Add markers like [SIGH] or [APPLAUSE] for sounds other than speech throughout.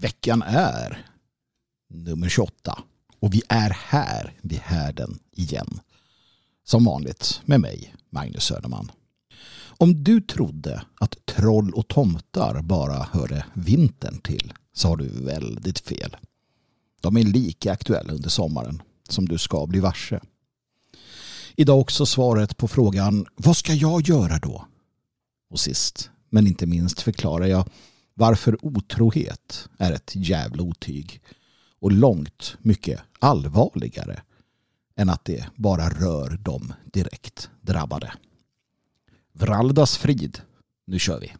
Veckan är nummer 28 och vi är här vid härden igen. Som vanligt med mig, Magnus Söderman. Om du trodde att troll och tomtar bara hörde vintern till så har du väldigt fel. De är lika aktuella under sommaren som du ska bli varse. Idag också svaret på frågan vad ska jag göra då? Och sist men inte minst förklarar jag varför otrohet är ett jävla otyg och långt mycket allvarligare än att det bara rör de direkt drabbade. Vraldas frid. Nu kör vi.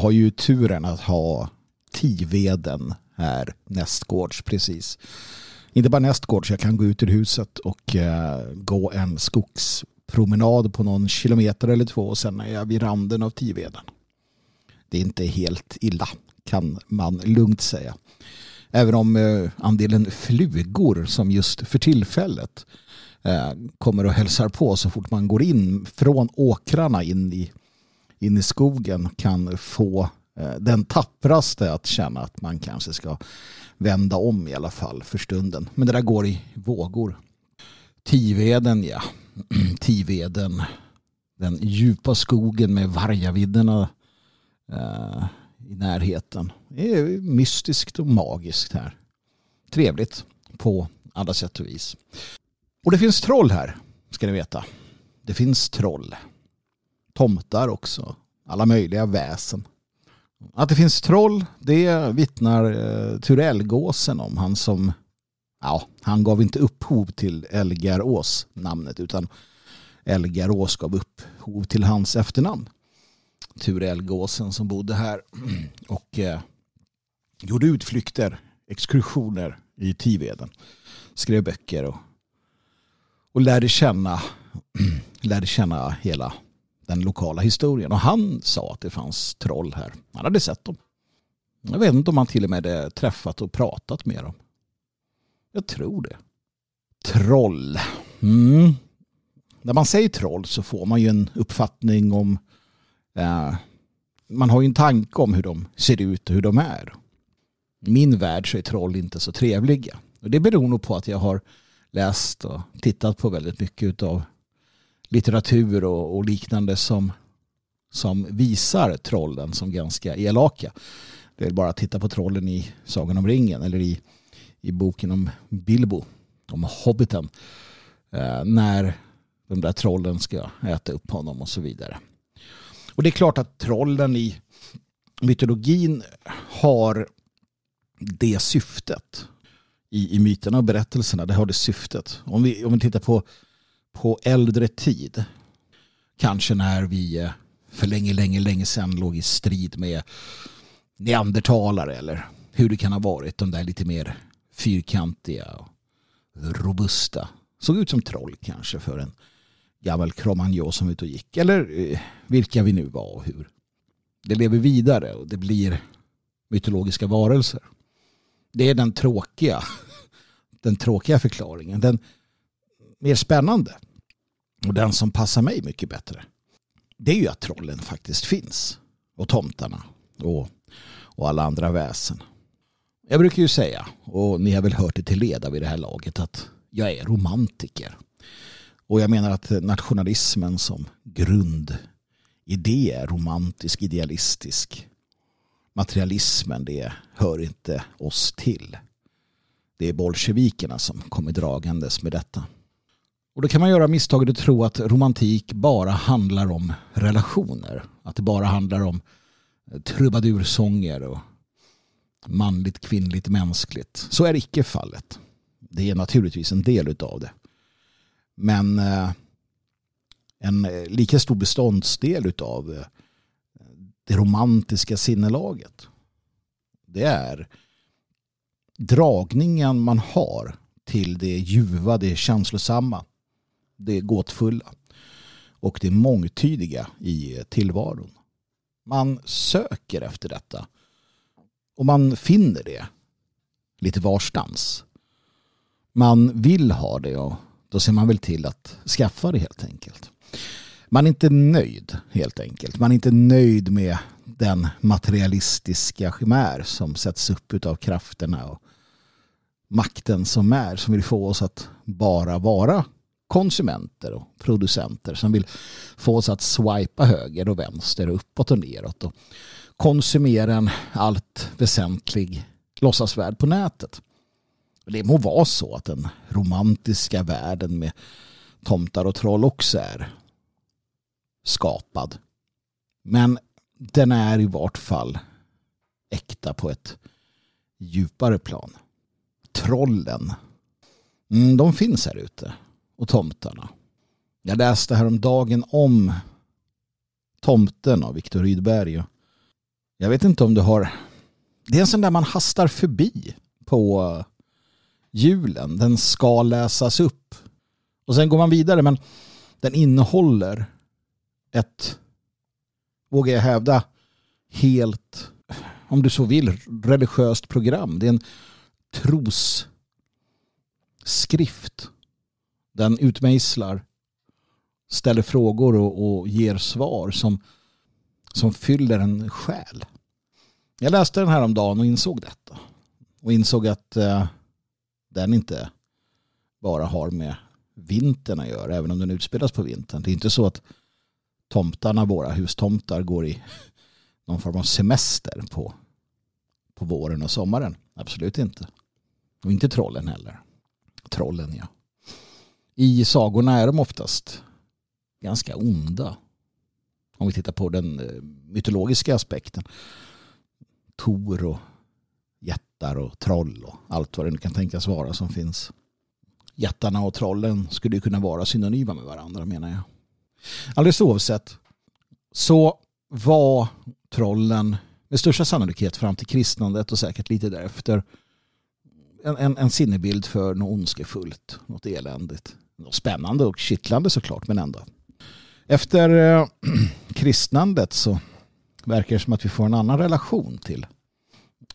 Har ju turen att ha Tiveden här nästgårds precis. Inte bara nästgårds, jag kan gå ut ur huset och eh, gå en skogspromenad på någon kilometer eller två och sen är jag vid randen av Tiveden. Det är inte helt illa kan man lugnt säga. Även om eh, andelen flugor som just för tillfället eh, kommer och hälsar på så fort man går in från åkrarna in i in i skogen kan få eh, den tappraste att känna att man kanske ska vända om i alla fall för stunden. Men det där går i vågor. Tiveden, ja. [CLEARS THROAT] Tiveden. Den djupa skogen med vargavidderna eh, i närheten. Det är mystiskt och magiskt här. Trevligt på alla sätt och vis. Och det finns troll här, ska ni veta. Det finns troll tomtar också. Alla möjliga väsen. Att det finns troll, det vittnar eh, Turellgåsen om. Han som, ja, han gav inte upphov till Elgarås namnet utan Elgarås gav upphov till hans efternamn. Turellgåsen som bodde här [CLEARS THROAT] och eh, gjorde utflykter, exkursioner i Tiveden. Skrev böcker och, och lärde känna, [CLEARS THROAT] lärde känna hela den lokala historien. Och han sa att det fanns troll här. Han hade sett dem. Jag vet inte om han till och med hade träffat och pratat med dem. Jag tror det. Troll. Mm. När man säger troll så får man ju en uppfattning om... Eh, man har ju en tanke om hur de ser ut och hur de är. I min värld så är troll inte så trevliga. Och det beror nog på att jag har läst och tittat på väldigt mycket av litteratur och, och liknande som, som visar trollen som ganska elaka. Det är bara att titta på trollen i Sagan om ringen eller i, i boken om Bilbo, om hobbiten. Eh, när de där trollen ska äta upp honom och så vidare. Och det är klart att trollen i mytologin har det syftet. I, i myterna och berättelserna, det har det syftet. Om vi, om vi tittar på på äldre tid. Kanske när vi eh, för länge, länge, länge sedan låg i strid med neandertalare eller hur det kan ha varit. De där lite mer fyrkantiga och robusta. Såg ut som troll kanske för en gammal kromagnon som ut och gick. Eller eh, vilka vi nu var och hur. Det lever vidare och det blir mytologiska varelser. Det är den tråkiga, [LAUGHS] den tråkiga förklaringen. Den mer spännande och den som passar mig mycket bättre det är ju att trollen faktiskt finns och tomtarna och, och alla andra väsen. Jag brukar ju säga, och ni har väl hört det till leda vid det här laget, att jag är romantiker. Och jag menar att nationalismen som grundidé är romantisk, idealistisk. Materialismen, det hör inte oss till. Det är bolsjevikerna som kommer dragandes med detta. Och då kan man göra misstaget att tro att romantik bara handlar om relationer. Att det bara handlar om eh, trubadursånger och manligt, kvinnligt, mänskligt. Så är icke fallet. Det är naturligtvis en del av det. Men eh, en eh, lika stor beståndsdel av det romantiska sinnelaget det är dragningen man har till det ljuva, det känslosamma, det gåtfulla och det mångtydiga i tillvaron. Man söker efter detta och man finner det lite varstans. Man vill ha det och då ser man väl till att skaffa det helt enkelt. Man är inte nöjd helt enkelt. Man är inte nöjd med den materialistiska chimär som sätts upp av krafterna och makten som är som vill få oss att bara vara konsumenter och producenter som vill få oss att swipa höger och vänster och uppåt och neråt och konsumera en allt väsentlig låtsasvärld på nätet. Det må vara så att den romantiska världen med tomtar och troll också är skapad. Men den är i vart fall äkta på ett djupare plan. Trollen, mm, de finns här ute. Och tomtarna. Jag läste häromdagen om Tomten av Viktor Rydberg. Jag vet inte om du har... Det är en sån där man hastar förbi på julen. Den ska läsas upp. Och sen går man vidare men den innehåller ett, vågar jag hävda, helt, om du så vill, religiöst program. Det är en trosskrift. Den utmejslar, ställer frågor och, och ger svar som, som fyller en själ. Jag läste den här om dagen och insåg detta. Och insåg att eh, den inte bara har med vintern att göra, även om den utspelas på vintern. Det är inte så att tomtarna, våra hustomtar, går i [LAUGHS] någon form av semester på, på våren och sommaren. Absolut inte. Och inte trollen heller. Trollen, ja. I sagorna är de oftast ganska onda. Om vi tittar på den eh, mytologiska aspekten. Tor och jättar och troll och allt vad det nu kan tänkas vara som finns. Jättarna och trollen skulle ju kunna vara synonyma med varandra menar jag. Alldeles oavsett så var trollen med största sannolikhet fram till kristnandet och säkert lite därefter en, en, en sinnebild för något ondskefullt, något eländigt. Något spännande och kittlande såklart, men ändå. Efter eh, [CLEARS THROAT] kristnandet så verkar det som att vi får en annan relation till,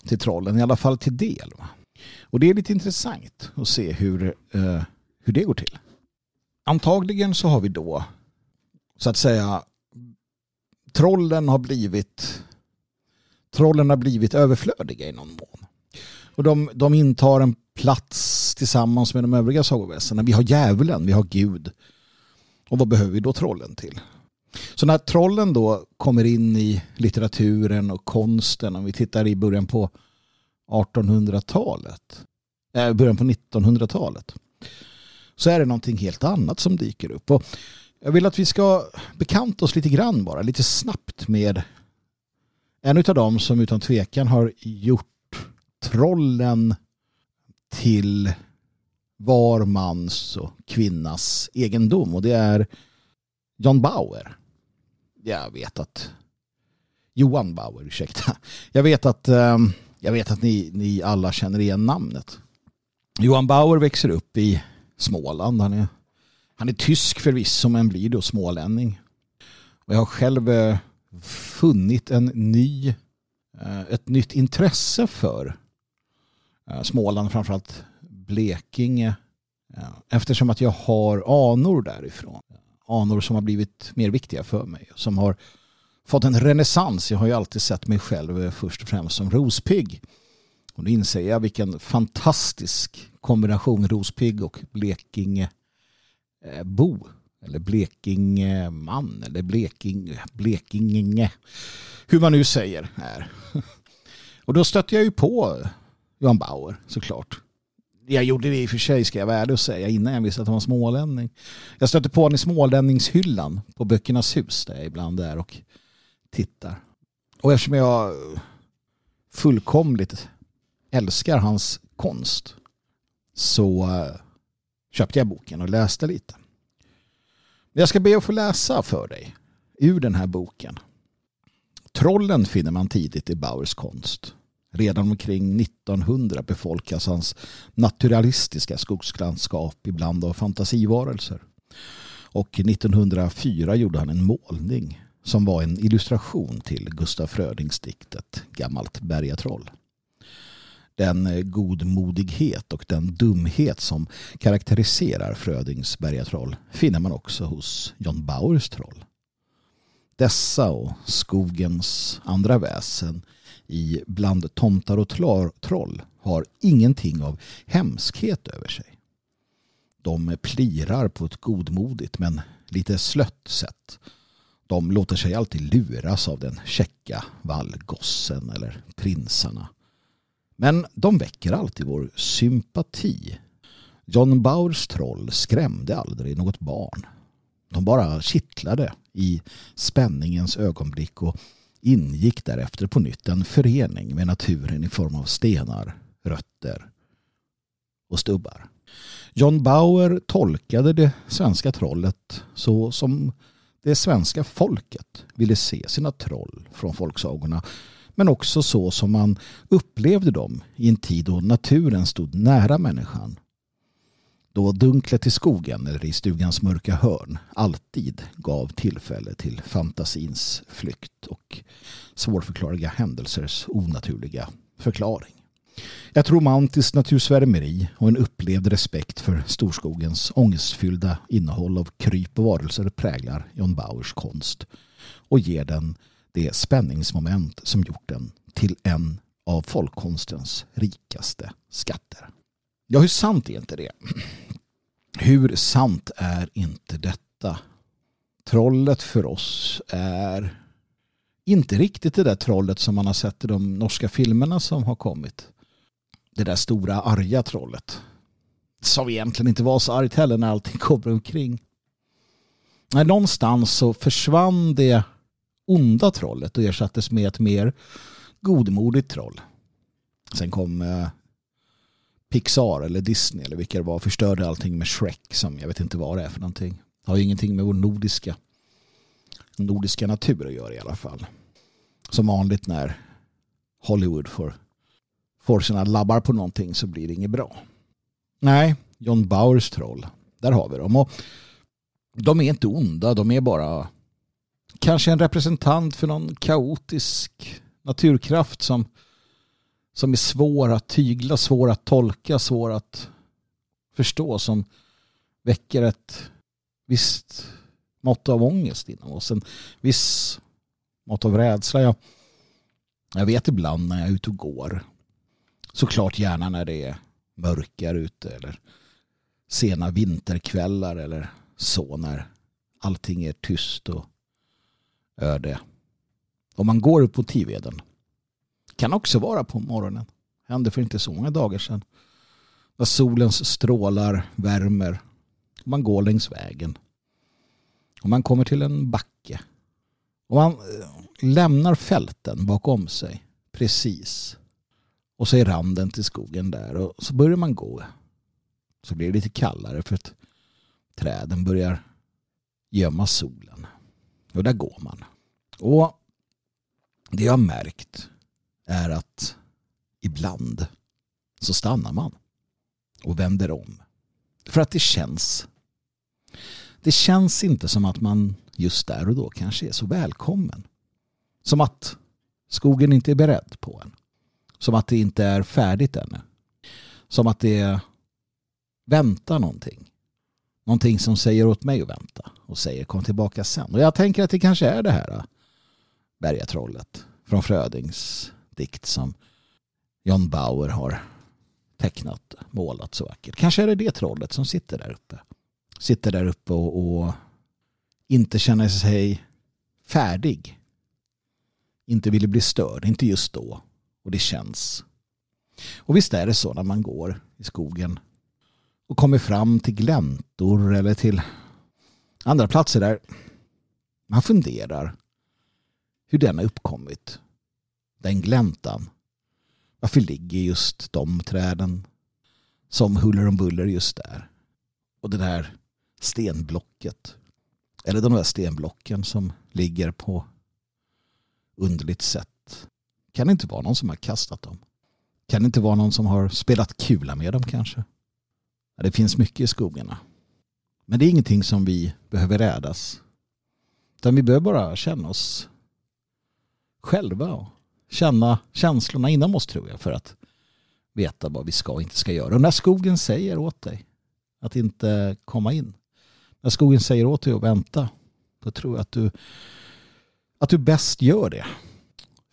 till trollen, i alla fall till del. Va? Och det är lite intressant att se hur, eh, hur det går till. Antagligen så har vi då så att säga trollen har blivit trollen har blivit överflödiga i någon mån. Och de, de intar en plats tillsammans med de övriga sagoväsendena. Vi har djävulen, vi har Gud. Och vad behöver vi då trollen till? Så när trollen då kommer in i litteraturen och konsten, om vi tittar i början på 1800-talet, äh, eh, början på 1900-talet, så är det någonting helt annat som dyker upp. Och jag vill att vi ska bekanta oss lite grann bara, lite snabbt med en av dem som utan tvekan har gjort trollen till var mans och kvinnas egendom och det är John Bauer. Jag vet att Johan Bauer, ursäkta. Jag vet att, ehm, jag vet att ni, ni alla känner igen namnet. Johan Bauer växer upp i Småland. Han är han är tysk förvisso men blir då smålänning. Och jag har själv eh, funnit en ny, eh, ett nytt intresse för Eh, Småland, framförallt Blekinge. Eh, eftersom att jag har anor därifrån. Eh, anor som har blivit mer viktiga för mig. Som har fått en renässans. Jag har ju alltid sett mig själv först och främst som rospigg. Och nu inser jag vilken fantastisk kombination rospigg och Blekinge bo eller Blekingeman eller blekinge. Blekinge hur man nu säger här. [LAUGHS] Och då stötte jag ju på Johan Bauer såklart. Jag gjorde det i och för sig ska jag vara ärlig och säga innan jag visste att han var smålänning. Jag stötte på honom i smålänningshyllan på Böckernas hus där jag ibland är och tittar. Och eftersom jag fullkomligt älskar hans konst så eh, köpte jag boken och läste lite. Jag ska be att få läsa för dig ur den här boken. Trollen finner man tidigt i Bauers konst. Redan omkring 1900 befolkas hans naturalistiska skogslandskap ibland av fantasivarelser. Och 1904 gjorde han en målning som var en illustration till Gustaf Frödings diktet Gammalt bergatroll. Den godmodighet och den dumhet som karaktäriserar Frödings bergatroll finner man också hos John Bauers troll. Dessa och skogens andra väsen i Bland tomtar och troll har ingenting av hemskhet över sig. De plirar på ett godmodigt men lite slött sätt. De låter sig alltid luras av den käcka vallgossen eller prinsarna. Men de väcker alltid vår sympati. John Bauers troll skrämde aldrig något barn. De bara kittlade i spänningens ögonblick och ingick därefter på nytt en förening med naturen i form av stenar, rötter och stubbar. John Bauer tolkade det svenska trollet så som det svenska folket ville se sina troll från folksagorna men också så som man upplevde dem i en tid då naturen stod nära människan. Då dunklet i skogen eller i stugans mörka hörn alltid gav tillfälle till fantasins flykt och svårförklarliga händelsers onaturliga förklaring. Ett romantiskt natursvärmeri och en upplevd respekt för storskogens ångestfyllda innehåll av kryp och varelser präglar John Bauers konst och ger den det spänningsmoment som gjort den till en av folkkonstens rikaste skatter. Ja, hur sant är inte det? Hur sant är inte detta? Trollet för oss är inte riktigt det där trollet som man har sett i de norska filmerna som har kommit. Det där stora arga trollet. Som egentligen inte var så argt heller när allting [LAUGHS] kommer omkring. Nej, någonstans så försvann det onda trollet och ersattes med ett mer godmodigt troll. Sen kom eh, Pixar eller Disney eller vilka det var förstörde allting med Shrek som jag vet inte vad det är för någonting. Det har ju ingenting med vår nordiska nordiska natur att göra i alla fall. Som vanligt när Hollywood får, får sina labbar på någonting så blir det inget bra. Nej, John Bauers troll. Där har vi dem. Och de är inte onda, de är bara kanske en representant för någon kaotisk naturkraft som, som är svår att tygla, svår att tolka, svår att förstå som väcker ett visst mått av ångest inom oss. En viss mått av rädsla. Jag, jag vet ibland när jag är ute och går. Såklart gärna när det är mörkare ute eller sena vinterkvällar eller så när allting är tyst och öde. Om man går upp på Tiveden. Kan också vara på morgonen. Hände för inte så många dagar sedan. När solens strålar värmer. Man går längs vägen. Och man kommer till en backe. Och man eh, lämnar fälten bakom sig. Precis. Och så är randen till skogen där. Och så börjar man gå. Så blir det lite kallare för att träden börjar gömma solen. Och där går man. Och det jag har märkt är att ibland så stannar man och vänder om. För att det känns det känns inte som att man just där och då kanske är så välkommen. Som att skogen inte är beredd på en. Som att det inte är färdigt ännu. Som att det väntar någonting. Någonting som säger åt mig att vänta och säger kom tillbaka sen. Och jag tänker att det kanske är det här äh, bergatrollet från Frödings dikt som John Bauer har tecknat, målat så vackert. Kanske är det det trollet som sitter där uppe sitter där uppe och, och inte känner sig färdig. Inte ville bli störd, inte just då. Och det känns. Och visst är det så när man går i skogen och kommer fram till gläntor eller till andra platser där man funderar hur den har uppkommit. Den gläntan. Varför ligger just de träden som huller om buller just där? Och det där stenblocket. Eller de där stenblocken som ligger på underligt sätt Kan det inte vara någon som har kastat dem? Kan det inte vara någon som har spelat kula med dem kanske? Ja, det finns mycket i skogarna. Men det är ingenting som vi behöver rädas. Utan vi behöver bara känna oss själva och känna känslorna inom oss tror jag för att veta vad vi ska och inte ska göra. Och när skogen säger åt dig att inte komma in, när skogen säger åt dig att vänta, då tror jag att du, att du bäst gör det.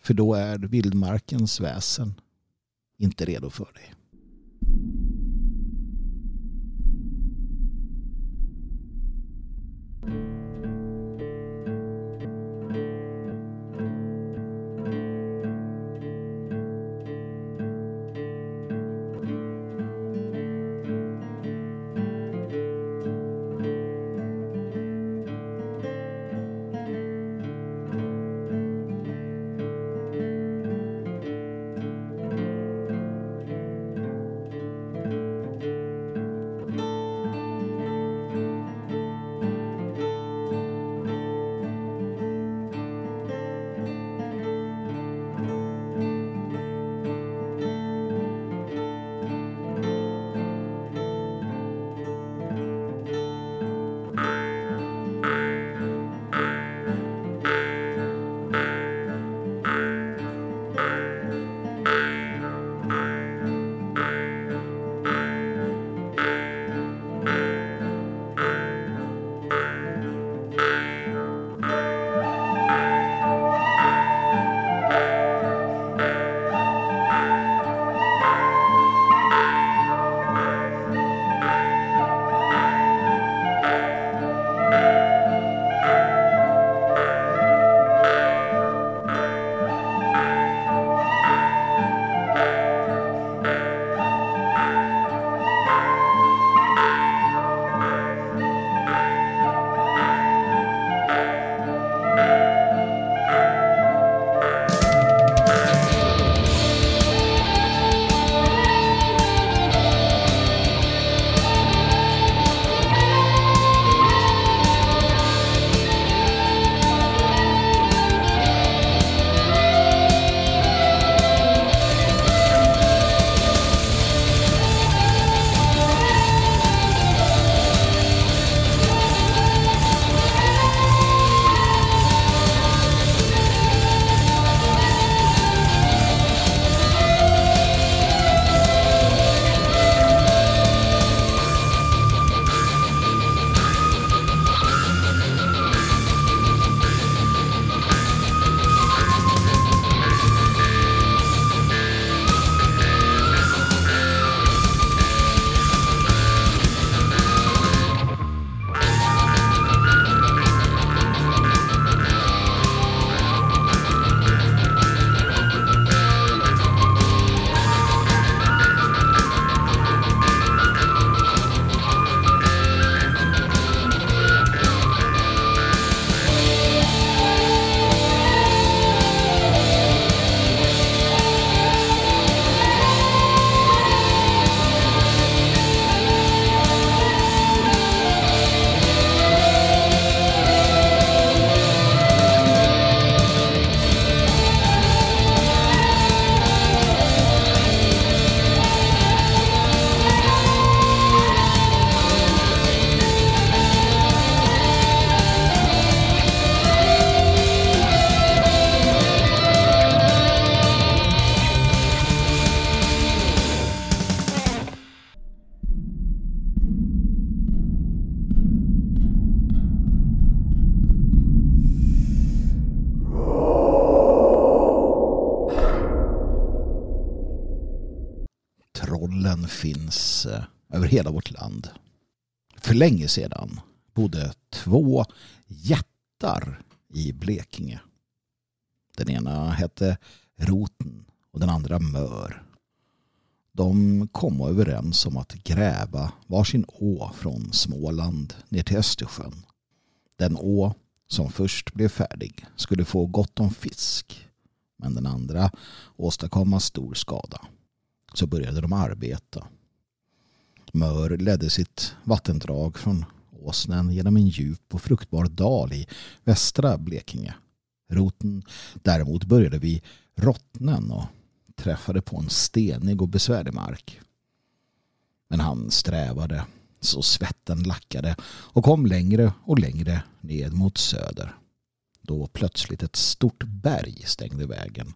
För då är vildmarkens väsen inte redo för dig. Länge sedan bodde två jättar i Blekinge. Den ena hette Roten och den andra Mör. De kom överens om att gräva varsin å från Småland ner till Östersjön. Den å som först blev färdig skulle få gott om fisk men den andra åstadkomma stor skada så började de arbeta. Mör ledde sitt vattendrag från Åsnen genom en djup och fruktbar dal i västra Blekinge. Roten däremot började vid Rottnen och träffade på en stenig och besvärlig mark. Men han strävade så svetten lackade och kom längre och längre ned mot söder. Då plötsligt ett stort berg stängde vägen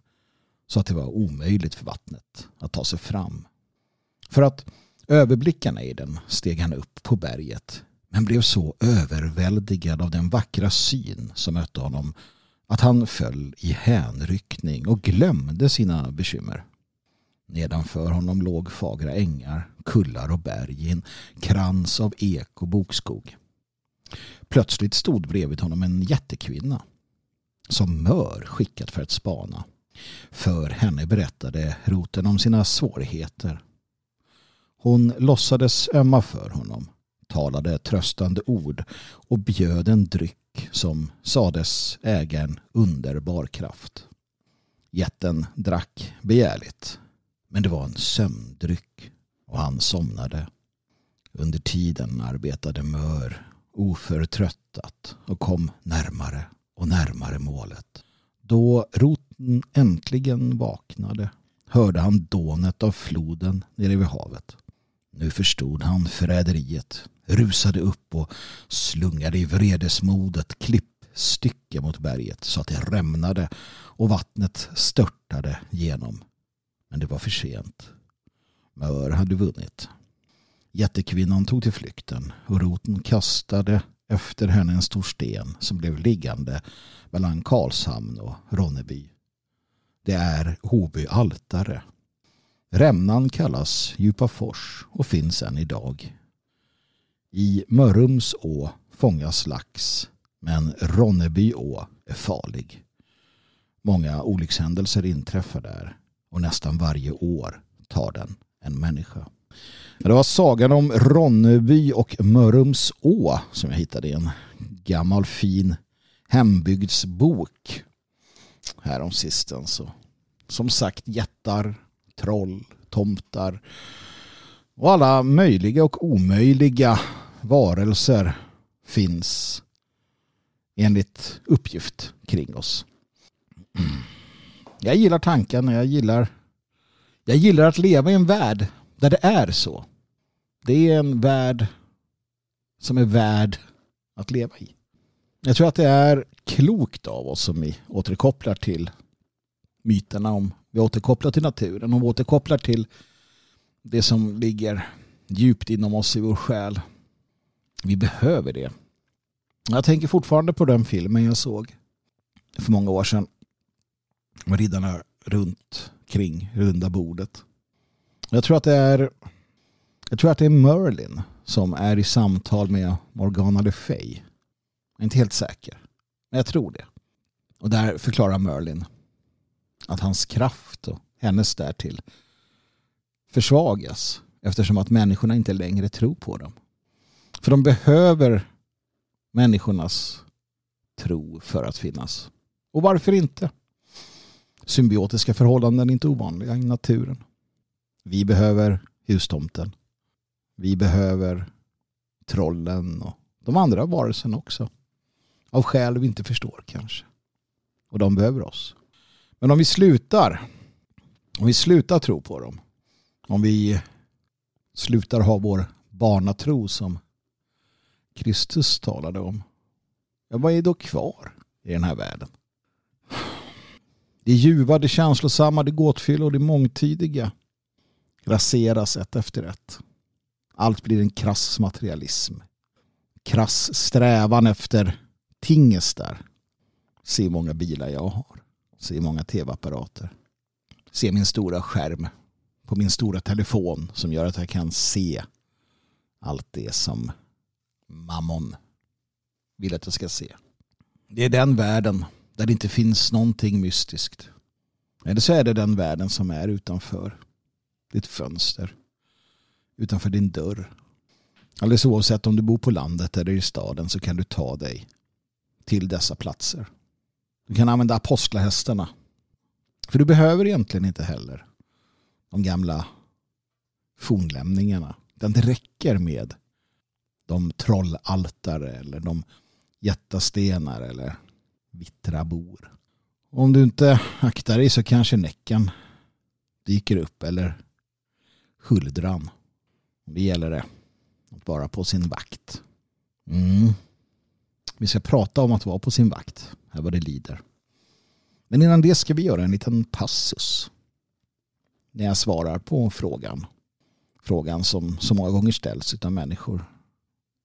så att det var omöjligt för vattnet att ta sig fram. För att Överblickarna i den steg han upp på berget men blev så överväldigad av den vackra syn som mötte honom att han föll i hänryckning och glömde sina bekymmer. Nedanför honom låg fagra ängar, kullar och berg i en krans av ek och bokskog. Plötsligt stod bredvid honom en jättekvinna som mör skickat för att spana. För henne berättade roten om sina svårigheter. Hon låtsades ömma för honom, talade tröstande ord och bjöd en dryck som sades äga en underbar kraft. Jätten drack begärligt, men det var en sömndryck och han somnade. Under tiden arbetade Mör oförtröttat och kom närmare och närmare målet. Då roten äntligen vaknade hörde han dånet av floden nere vid havet. Nu förstod han förräderiet, rusade upp och slungade i vredesmodet klippstycke mot berget så att det rämnade och vattnet störtade genom. Men det var för sent. Mör hade vunnit. Jättekvinnan tog till flykten och roten kastade efter henne en stor sten som blev liggande mellan Karlshamn och Ronneby. Det är Hoby altare. Rämnan kallas Djupafors och finns än idag. I Mörrums å fångas lax men Ronneby å är farlig. Många olyckshändelser inträffar där och nästan varje år tar den en människa. Det var sagan om Ronneby och Mörrums å som jag hittade i en gammal fin hembygdsbok härom sistens. Som sagt jättar, troll, tomtar och alla möjliga och omöjliga varelser finns enligt uppgift kring oss. Jag gillar tanken, och jag gillar, jag gillar att leva i en värld där det är så. Det är en värld som är värd att leva i. Jag tror att det är klokt av oss som vi återkopplar till myterna om vi återkopplar till naturen och återkopplar till det som ligger djupt inom oss i vår själ. Vi behöver det. Jag tänker fortfarande på den filmen jag såg för många år sedan. Med riddarna runt kring runda bordet. Jag tror att det är jag tror att det är Merlin som är i samtal med Morgana Le Fay. Jag är inte helt säker. Men jag tror det. Och där förklarar Merlin att hans kraft och hennes därtill försvagas eftersom att människorna inte längre tror på dem. För de behöver människornas tro för att finnas. Och varför inte? Symbiotiska förhållanden är inte ovanliga i naturen. Vi behöver hustomten. Vi behöver trollen och de andra varelserna också. Av skäl vi inte förstår kanske. Och de behöver oss. Men om vi slutar om vi slutar tro på dem om vi slutar ha vår barnatro som Kristus talade om. Ja, vad är då kvar i den här världen? Det ljuva, det känslosamma, det gåtfyllda och det mångtydiga raseras ett efter ett. Allt blir en krass materialism. Krass strävan efter tingestar. Se hur många bilar jag har. Se många tv-apparater. Se min stora skärm på min stora telefon som gör att jag kan se allt det som mammon vill att jag ska se. Det är den världen där det inte finns någonting mystiskt. Eller så är det den världen som är utanför ditt fönster. Utanför din dörr. Alldeles oavsett om du bor på landet eller i staden så kan du ta dig till dessa platser. Du kan använda apostlahästarna. För du behöver egentligen inte heller de gamla fornlämningarna. Det räcker med de trollaltare eller de jättastenar eller vittra bor Om du inte aktar dig så kanske näcken dyker upp eller huldran. Det gäller det att vara på sin vakt. Mm. Vi ska prata om att vara på sin vakt, vad det lider. Men innan det ska vi göra en liten passus. När jag svarar på frågan. Frågan som så många gånger ställs av människor.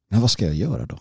Men vad ska jag göra då?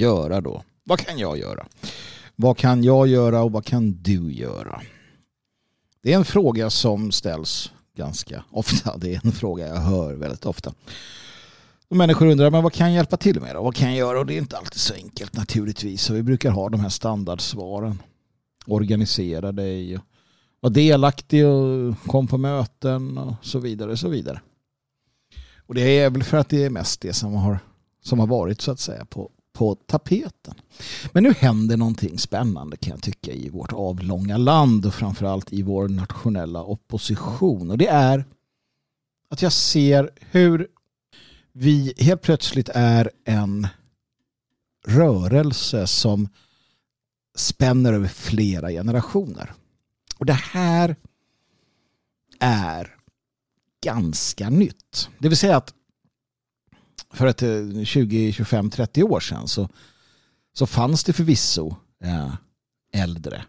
Göra då? Vad kan jag göra? Vad kan jag göra och vad kan du göra? Det är en fråga som ställs ganska ofta. Det är en fråga jag hör väldigt ofta. Och människor undrar, men vad kan jag hjälpa till med då? Vad kan jag göra? Och det är inte alltid så enkelt naturligtvis. Så vi brukar ha de här standardsvaren. Organisera dig, var delaktig och kom på möten och så vidare. Och så vidare. Och det är väl för att det är mest det som har, som har varit så att säga på, på tapeten. Men nu händer någonting spännande kan jag tycka i vårt avlånga land och framförallt i vår nationella opposition. Och det är att jag ser hur vi helt plötsligt är en rörelse som spänner över flera generationer. Och det här är ganska nytt. Det vill säga att för ett 20, 25, 30 år sedan så, så fanns det förvisso eh, äldre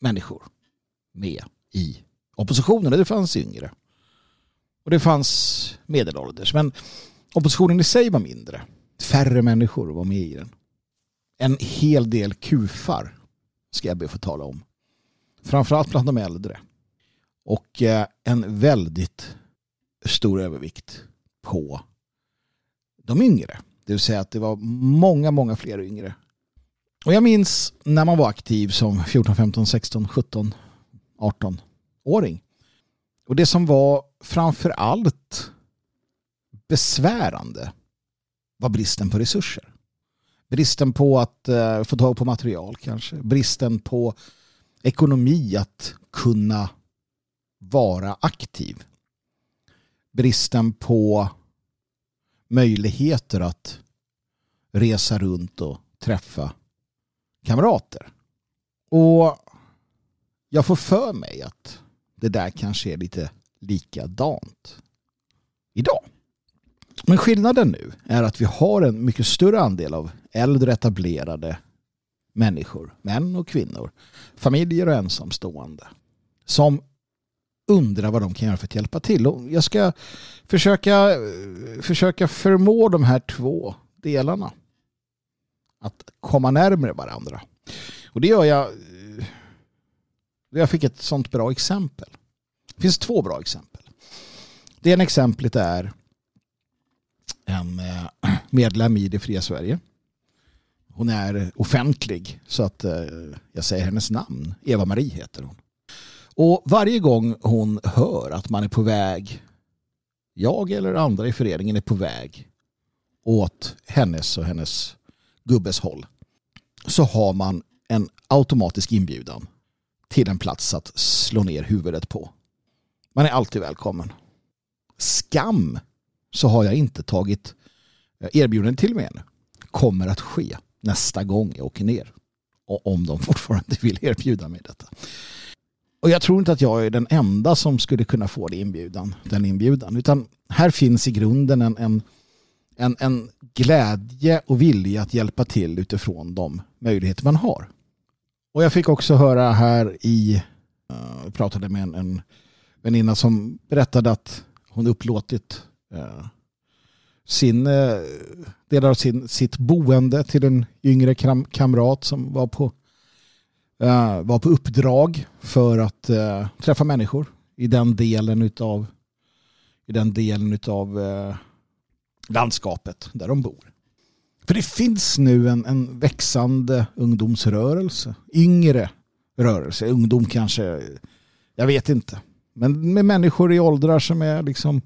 människor med i oppositionen. Det fanns yngre. Och det fanns medelålders. Men oppositionen i sig var mindre. Färre människor var med i den. En hel del kufar ska jag be få tala om. Framförallt bland de äldre. Och eh, en väldigt stor övervikt på de yngre. Det vill säga att det var många, många fler yngre. Och jag minns när man var aktiv som 14, 15, 16, 17, 18-åring. Och det som var framför allt besvärande var bristen på resurser. Bristen på att eh, få tag på material kanske. Bristen på ekonomi att kunna vara aktiv. Bristen på möjligheter att resa runt och träffa kamrater. Och jag får för mig att det där kanske är lite likadant idag. Men skillnaden nu är att vi har en mycket större andel av äldre etablerade människor, män och kvinnor, familjer och ensamstående som undrar vad de kan göra för att hjälpa till. Och jag ska försöka, försöka förmå de här två delarna att komma närmare varandra. Och det gör jag jag fick ett sånt bra exempel. Det finns två bra exempel. Det ena exemplet är en eh, medlem i det fria Sverige. Hon är offentlig så att eh, jag säger hennes namn. Eva-Marie heter hon. Och varje gång hon hör att man är på väg, jag eller andra i föreningen är på väg åt hennes och hennes gubbes håll, så har man en automatisk inbjudan till en plats att slå ner huvudet på. Man är alltid välkommen. Skam så har jag inte tagit eh, erbjudande till mig än. Kommer att ske nästa gång jag åker ner. Och om de fortfarande vill erbjuda mig detta. Och jag tror inte att jag är den enda som skulle kunna få det inbjudan, den inbjudan. Utan här finns i grunden en, en, en, en glädje och vilja att hjälpa till utifrån de möjligheter man har. Och jag fick också höra här i, eh, jag pratade med en, en väninna som berättade att hon upplåtit eh, sin, eh, delar av sin, sitt boende till en yngre kam kamrat som var på, uh, var på uppdrag för att uh, träffa människor i den delen utav i den delen utav eh, landskapet där de bor. För det finns nu en, en växande ungdomsrörelse. Yngre rörelse. Ungdom kanske, jag vet inte. Men med människor i åldrar som är liksom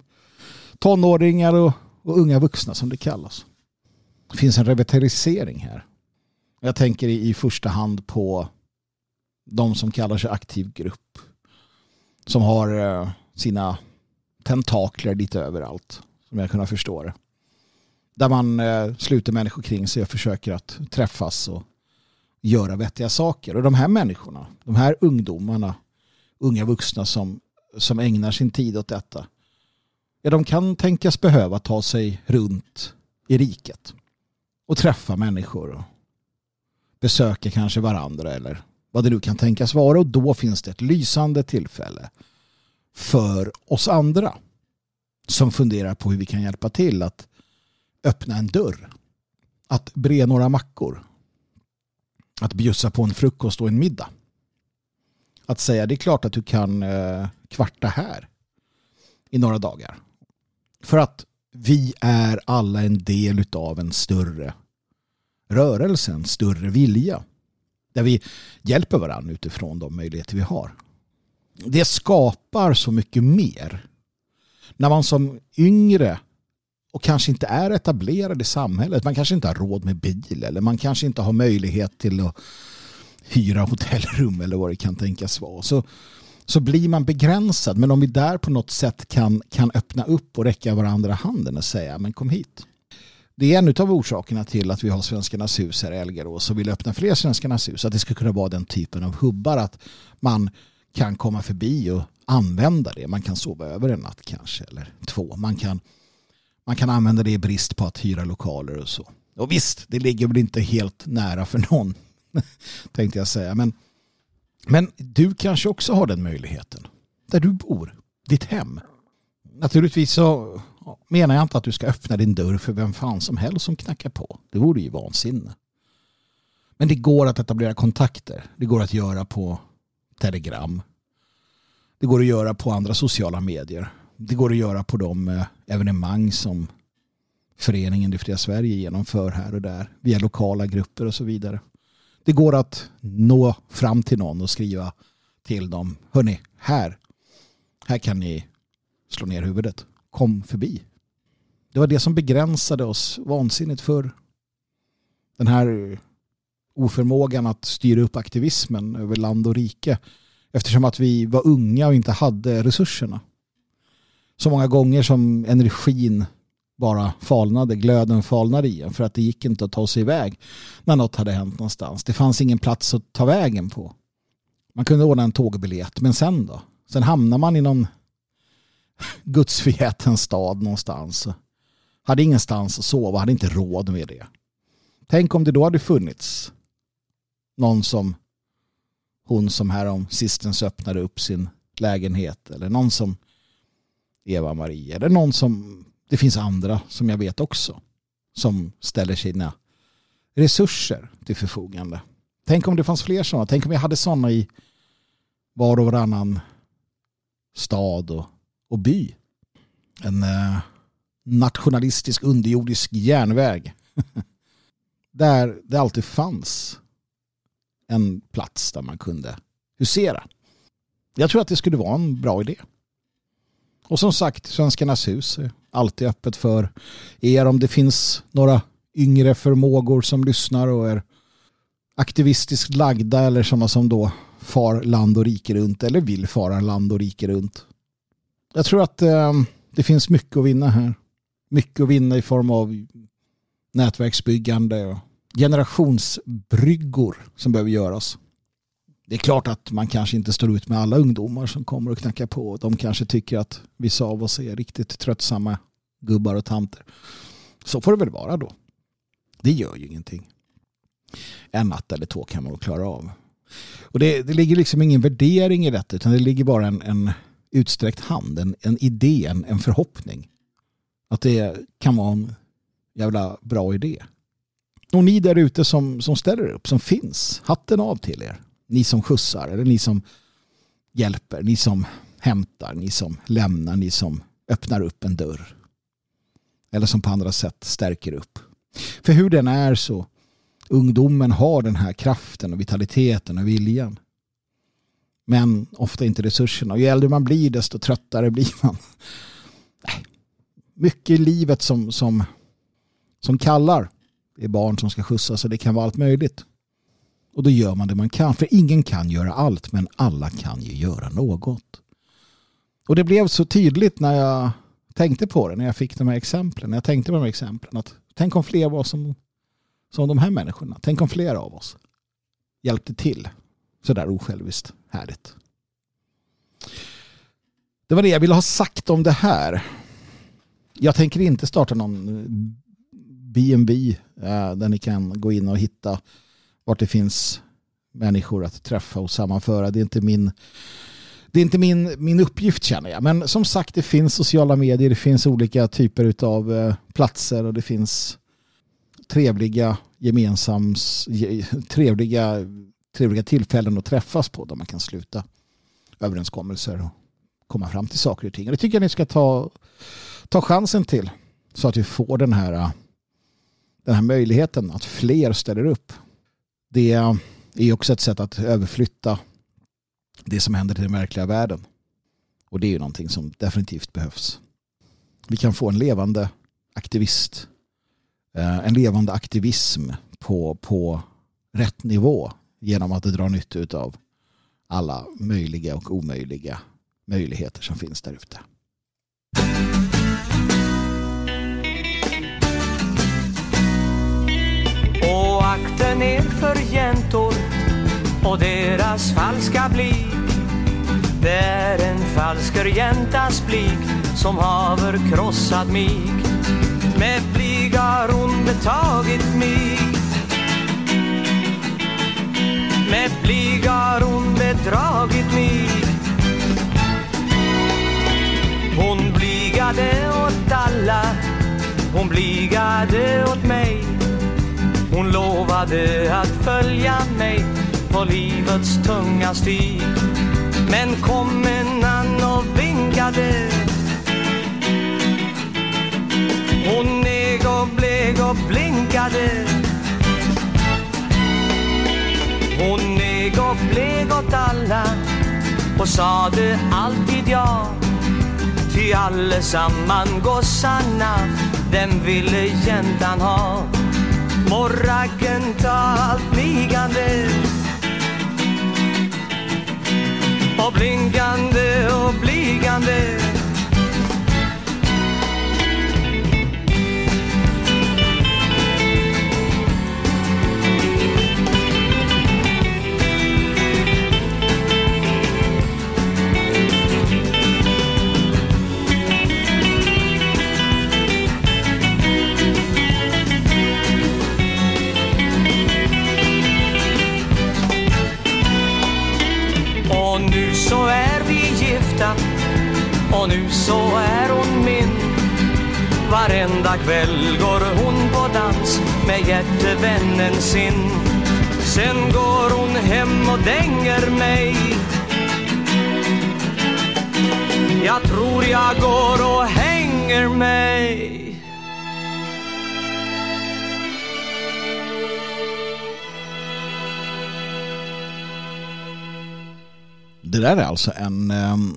tonåringar och, och unga vuxna som det kallas. Det finns en revitalisering här. Jag tänker i, i första hand på de som kallar sig aktiv grupp. Som har eh, sina tentakler lite överallt. Som jag kunnat förstå det. Där man eh, sluter människor kring sig och försöker att träffas och göra vettiga saker. Och de här människorna, de här ungdomarna, unga vuxna som, som ägnar sin tid åt detta, ja, de kan tänkas behöva ta sig runt i riket och träffa människor och besöka kanske varandra eller vad det nu kan tänkas vara och då finns det ett lysande tillfälle för oss andra som funderar på hur vi kan hjälpa till att öppna en dörr. Att bre några mackor. Att bjussa på en frukost och en middag. Att säga det är klart att du kan eh, kvarta här i några dagar. För att vi är alla en del av en större rörelse, en större vilja. Där vi hjälper varandra utifrån de möjligheter vi har. Det skapar så mycket mer. När man som yngre och kanske inte är etablerad i samhället. Man kanske inte har råd med bil eller man kanske inte har möjlighet till att hyra hotellrum eller vad det kan tänkas vara. Så, så blir man begränsad. Men om vi där på något sätt kan, kan öppna upp och räcka varandra handen och säga men kom hit. Det är en av orsakerna till att vi har Svenskarnas hus här i Elgarås och vill öppna fler Svenskarnas hus. Att det ska kunna vara den typen av hubbar att man kan komma förbi och använda det. Man kan sova över en natt kanske eller två. Man kan man kan använda det i brist på att hyra lokaler och så. Och visst, det ligger väl inte helt nära för någon, [LAUGHS] tänkte jag säga. Men, men du kanske också har den möjligheten. Där du bor, ditt hem. naturligtvis så menar jag inte att du ska öppna din dörr för vem fan som helst som knackar på. Det vore ju vansinne. Men det går att etablera kontakter. Det går att göra på Telegram. Det går att göra på andra sociala medier. Det går att göra på de eh, evenemang som föreningen Det fria Sverige genomför här och där. Via lokala grupper och så vidare. Det går att nå fram till någon och skriva till dem. Hörni, här, här kan ni slå ner huvudet. Kom förbi. Det var det som begränsade oss vansinnigt för den här oförmågan att styra upp aktivismen över land och rike eftersom att vi var unga och inte hade resurserna. Så många gånger som energin bara falnade, glöden falnade i en för att det gick inte att ta sig iväg när något hade hänt någonstans. Det fanns ingen plats att ta vägen på. Man kunde ordna en tågbiljett, men sen då? Sen hamnar man i någon gudsförgäten stad någonstans. Hade ingenstans att sova, hade inte råd med det. Tänk om det då hade funnits någon som hon som härom sistens öppnade upp sin lägenhet eller någon som Eva-Maria eller någon som det finns andra som jag vet också som ställer sina resurser till förfogande. Tänk om det fanns fler sådana. Tänk om vi hade sådana i var och varannan stad och, och by. En eh, nationalistisk underjordisk järnväg. [LAUGHS] där det alltid fanns en plats där man kunde husera. Jag tror att det skulle vara en bra idé. Och som sagt, Svenskarnas hus är alltid öppet för er om det finns några yngre förmågor som lyssnar och är aktivistiskt lagda eller sådana som då far land och rike runt eller vill fara land och rike runt. Jag tror att eh, det finns mycket att vinna här. Mycket att vinna i form av nätverksbyggande och generationsbryggor som behöver göras. Det är klart att man kanske inte står ut med alla ungdomar som kommer och knackar på. De kanske tycker att vissa av oss är riktigt tröttsamma gubbar och tanter. Så får det väl vara då. Det gör ju ingenting. En natt eller två kan man klara av. Och det, det ligger liksom ingen värdering i detta utan det ligger bara en, en utsträckt hand, en, en idé, en, en förhoppning. Att det kan vara en jävla bra idé. Och ni där ute som, som ställer upp, som finns, hatten av till er. Ni som skjutsar eller ni som hjälper, ni som hämtar, ni som lämnar, ni som öppnar upp en dörr. Eller som på andra sätt stärker upp. För hur den är så ungdomen har den här kraften och vitaliteten och viljan. Men ofta inte resurserna. Och ju äldre man blir desto tröttare blir man. Mycket i livet som, som, som kallar. Det är barn som ska skjutsas och det kan vara allt möjligt. Och då gör man det man kan. För ingen kan göra allt men alla kan ju göra något. Och det blev så tydligt när jag tänkte på det, när jag fick de här exemplen. När jag tänkte på de här exemplen. Att tänk om fler var som, som de här människorna. Tänk om fler av oss hjälpte till. Sådär osjälviskt härligt. Det var det jag ville ha sagt om det här. Jag tänker inte starta någon B&B eh, där ni kan gå in och hitta vart det finns människor att träffa och sammanföra. Det är inte min det är inte min, min uppgift känner jag. Men som sagt, det finns sociala medier, det finns olika typer av eh, platser och det finns trevliga gemensamma, trevliga, trevliga tillfällen att träffas på där man kan sluta överenskommelser och komma fram till saker och ting. Och det tycker jag ni ska ta, ta chansen till så att vi får den här, den här möjligheten att fler ställer upp. Det är också ett sätt att överflytta det som händer i den verkliga världen. Och det är ju någonting som definitivt behövs. Vi kan få en levande aktivist, eh, en levande aktivism på, på rätt nivå genom att dra nytta av alla möjliga och omöjliga möjligheter som finns där ute. Och akten ner för jäntor och deras falska blick. Det är en falsker jäntas blick som haver krossat mig. Med blyg har hon betagit mig med plig har hon bedragit mig. Hon bligade åt alla, hon bligade åt mig. Hon lovade att följa mig på livets tunga stig Men kom en annan och vinkade Hon neg och blek och blinkade. Hon neg och blek åt alla och sade alltid ja. Ty allesamman gossarna, den ville jäntan ha? Morraken ta allt liggande Och blinkande och bligande Och nu så är hon min. Varenda kväll går hon på dans Med jättevännen sin. Sen går hon hem och dänger mig. Jag tror jag går och hänger mig. Det där är alltså en um,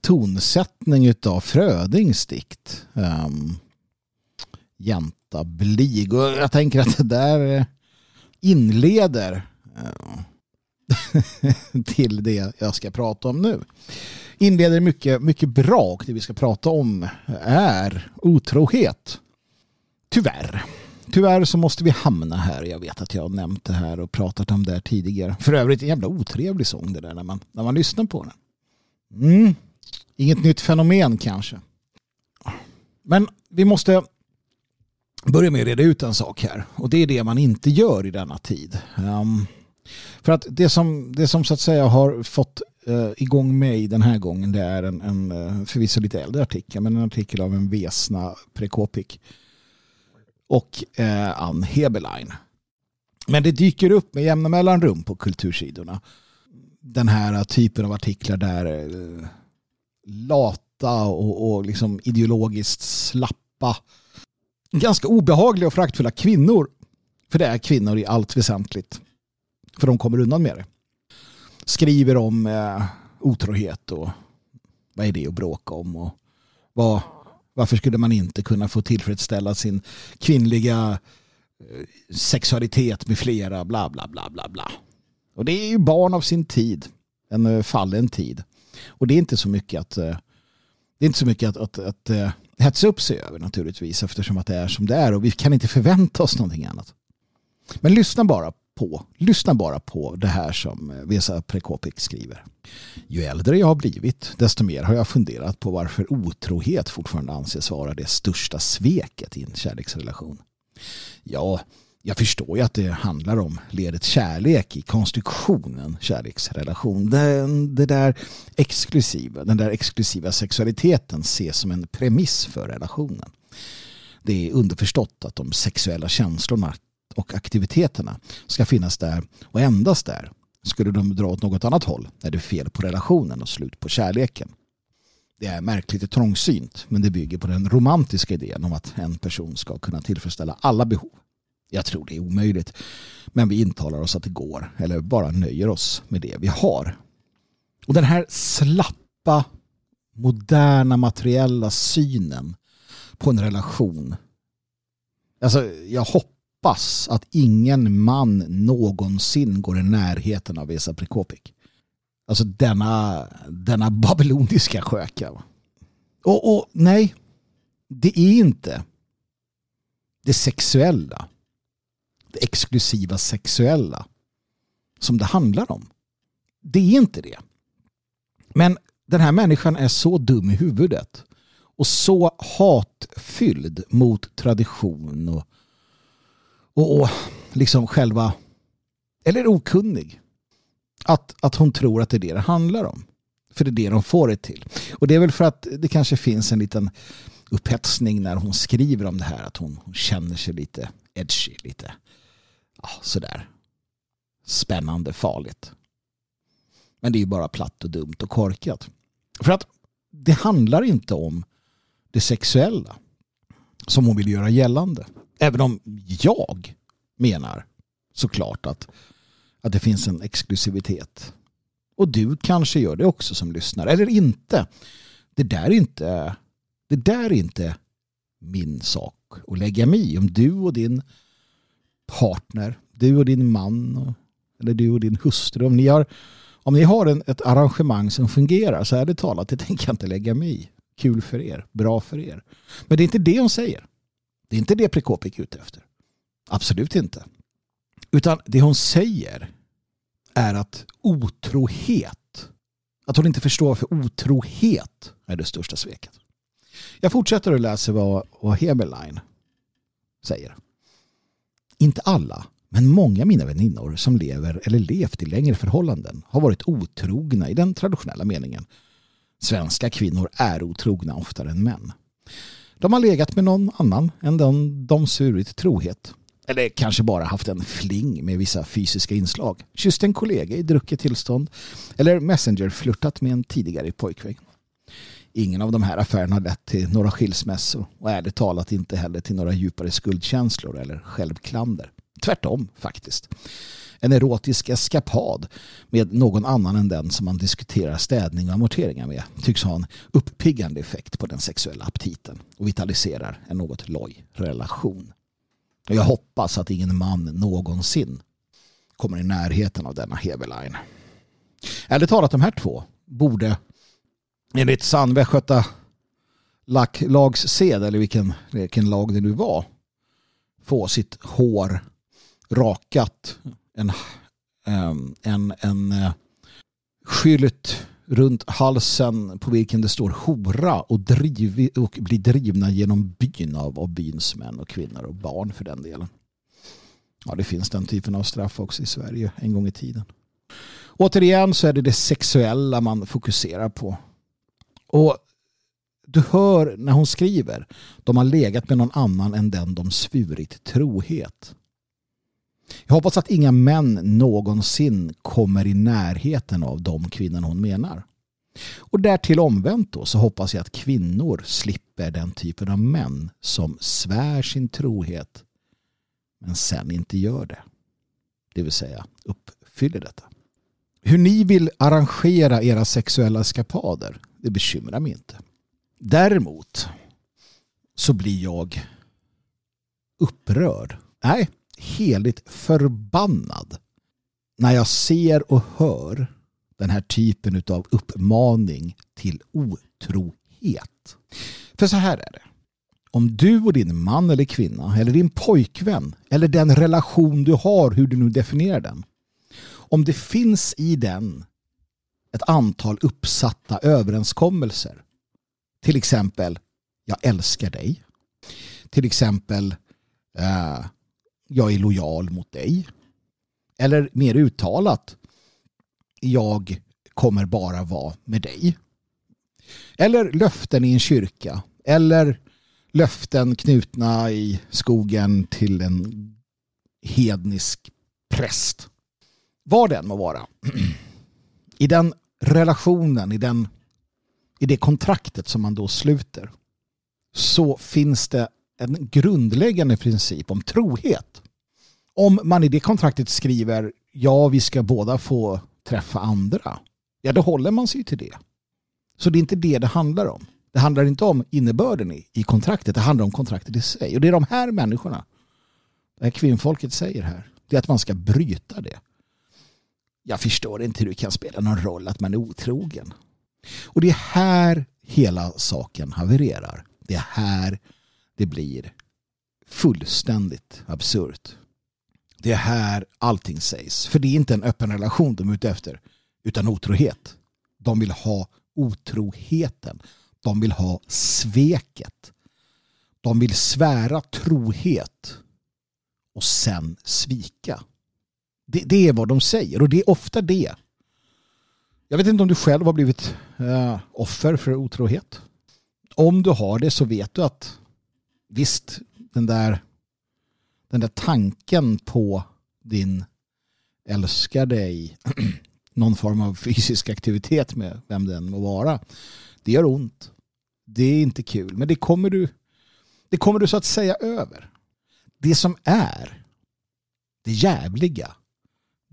tonsättning utav Frödings dikt. Um, Jänta blig. Och jag tänker att det där eh, inleder uh, [LAUGHS] till det jag ska prata om nu. Inleder mycket, mycket bra och det vi ska prata om är otrohet. Tyvärr. Tyvärr så måste vi hamna här. Jag vet att jag har nämnt det här och pratat om det här tidigare. För övrigt en jävla otrevlig sång det där när man, när man lyssnar på den. Mm. Inget nytt fenomen kanske. Men vi måste börja med att reda ut en sak här. Och det är det man inte gör i denna tid. Um, för att det som, det som så att säga har fått uh, igång mig den här gången det är en, en uh, förvisso lite äldre artikel men en artikel av en Vesna Prekopik och uh, Ann Heberlein. Men det dyker upp med jämna mellanrum på kultursidorna. Den här typen av artiklar där uh, lata och, och liksom ideologiskt slappa ganska obehagliga och fraktfulla kvinnor. För det är kvinnor i allt väsentligt. För de kommer undan med det. Skriver om eh, otrohet och vad är det att bråka om och vad, varför skulle man inte kunna få tillfredsställa sin kvinnliga eh, sexualitet med flera bla bla bla bla bla. Och det är ju barn av sin tid. En eh, fallen tid. Och det är inte så mycket att eh, det är inte så mycket att, att, att, att hetsa upp sig över naturligtvis eftersom att det är som det är och vi kan inte förvänta oss någonting annat. Men lyssna bara på, lyssna bara på det här som eh, Vesa Prekopik skriver. Ju äldre jag har blivit, desto mer har jag funderat på varför otrohet fortfarande anses vara det största sveket i en kärleksrelation. Ja, jag förstår ju att det handlar om ledet kärlek i konstruktionen kärleksrelation. Den, det där exklusiva, den där exklusiva sexualiteten ses som en premiss för relationen. Det är underförstått att de sexuella känslorna och aktiviteterna ska finnas där och endast där. Skulle de dra åt något annat håll är det fel på relationen och slut på kärleken. Det är märkligt och trångsynt men det bygger på den romantiska idén om att en person ska kunna tillfredsställa alla behov. Jag tror det är omöjligt men vi intalar oss att det går eller bara nöjer oss med det vi har. Och den här slappa moderna materiella synen på en relation. Alltså jag hoppas att ingen man någonsin går i närheten av Esa Prikopik. Alltså denna, denna babyloniska sköka. Och, och nej, det är inte det sexuella, exklusiva sexuella som det handlar om. Det är inte det. Men den här människan är så dum i huvudet och så hatfylld mot tradition och och, och liksom själva, eller okunnig. Att, att hon tror att det är det det handlar om. För det är det de får det till. Och det är väl för att det kanske finns en liten upphetsning när hon skriver om det här. Att hon, hon känner sig lite edgy, lite ja, sådär spännande, farligt. Men det är ju bara platt och dumt och korkat. För att det handlar inte om det sexuella som hon vill göra gällande. Även om jag menar såklart att, att det finns en exklusivitet. Och du kanske gör det också som lyssnar. Eller inte. Det där är inte, det där är inte min sak att lägga mig i. Om du och din partner, du och din man eller du och din hustru, om ni har, om ni har en, ett arrangemang som fungerar så är det talat, det tänker jag inte lägga mig i. Kul för er, bra för er. Men det är inte det hon säger. Det är inte det Prekopik är ute efter. Absolut inte. Utan det hon säger är att otrohet, att hon inte förstår för otrohet är det största sveket. Jag fortsätter att läsa vad, vad Heberlein säger. Inte alla, men många av mina väninnor som lever eller levt i längre förhållanden har varit otrogna i den traditionella meningen. Svenska kvinnor är otrogna oftare än män. De har legat med någon annan än den de svurit trohet. Eller kanske bara haft en fling med vissa fysiska inslag. Kysst en kollega i drucket tillstånd. Eller messenger-flörtat med en tidigare pojkvän. Ingen av de här affärerna har lett till några skilsmässor och ärligt talat inte heller till några djupare skuldkänslor eller självklander. Tvärtom faktiskt. En erotisk eskapad med någon annan än den som man diskuterar städning och amorteringar med tycks ha en uppiggande effekt på den sexuella aptiten och vitaliserar en något loj relation. Jag hoppas att ingen man någonsin kommer i närheten av denna Heberlein. Ärligt talat, de här två borde enligt sann lagsed, eller vilken, vilken lag det nu var få sitt hår rakat en, ehm, en, en eh, skylt runt halsen på vilken det står hora och, driv, och blir drivna genom byn av, av byns män och kvinnor och barn för den delen. Ja, det finns den typen av straff också i Sverige en gång i tiden. Återigen så är det det sexuella man fokuserar på. Och du hör när hon skriver, de har legat med någon annan än den de svurit trohet. Jag hoppas att inga män någonsin kommer i närheten av de kvinnor hon menar. Och därtill omvänt då så hoppas jag att kvinnor slipper den typen av män som svär sin trohet men sen inte gör det. Det vill säga uppfyller detta. Hur ni vill arrangera era sexuella eskapader, det bekymrar mig inte. Däremot så blir jag upprörd. Nej, heligt förbannad när jag ser och hör den här typen av uppmaning till otrohet. För så här är det. Om du och din man eller kvinna eller din pojkvän eller den relation du har, hur du nu definierar den. Om det finns i den ett antal uppsatta överenskommelser. Till exempel, jag älskar dig. Till exempel, eh, jag är lojal mot dig. Eller mer uttalat, jag kommer bara vara med dig. Eller löften i en kyrka. Eller löften knutna i skogen till en hednisk präst. Vad den må vara. [CLEARS THROAT] I den relationen, i, den, i det kontraktet som man då sluter så finns det en grundläggande princip om trohet. Om man i det kontraktet skriver ja, vi ska båda få träffa andra, ja då håller man sig till det. Så det är inte det det handlar om. Det handlar inte om innebörden i, i kontraktet, det handlar om kontraktet i sig. Och det är de här människorna, det här kvinnfolket säger här, det är att man ska bryta det. Jag förstår inte hur det kan spela någon roll att man är otrogen. Och det är här hela saken havererar. Det är här det blir fullständigt absurt. Det är här allting sägs. För det är inte en öppen relation de är ute efter, utan otrohet. De vill ha otroheten. De vill ha sveket. De vill svära trohet och sen svika. Det, det, är vad de säger och det är ofta det. Jag vet inte om du själv har blivit äh, offer för otrohet om du har det så vet du att visst, den där, den där tanken på din älskade [CLEARS THROAT] i någon form av fysisk aktivitet med vem den må vara. Det gör ont. Det är inte kul. Men det kommer du, det kommer du så att säga över. Det som är det jävliga,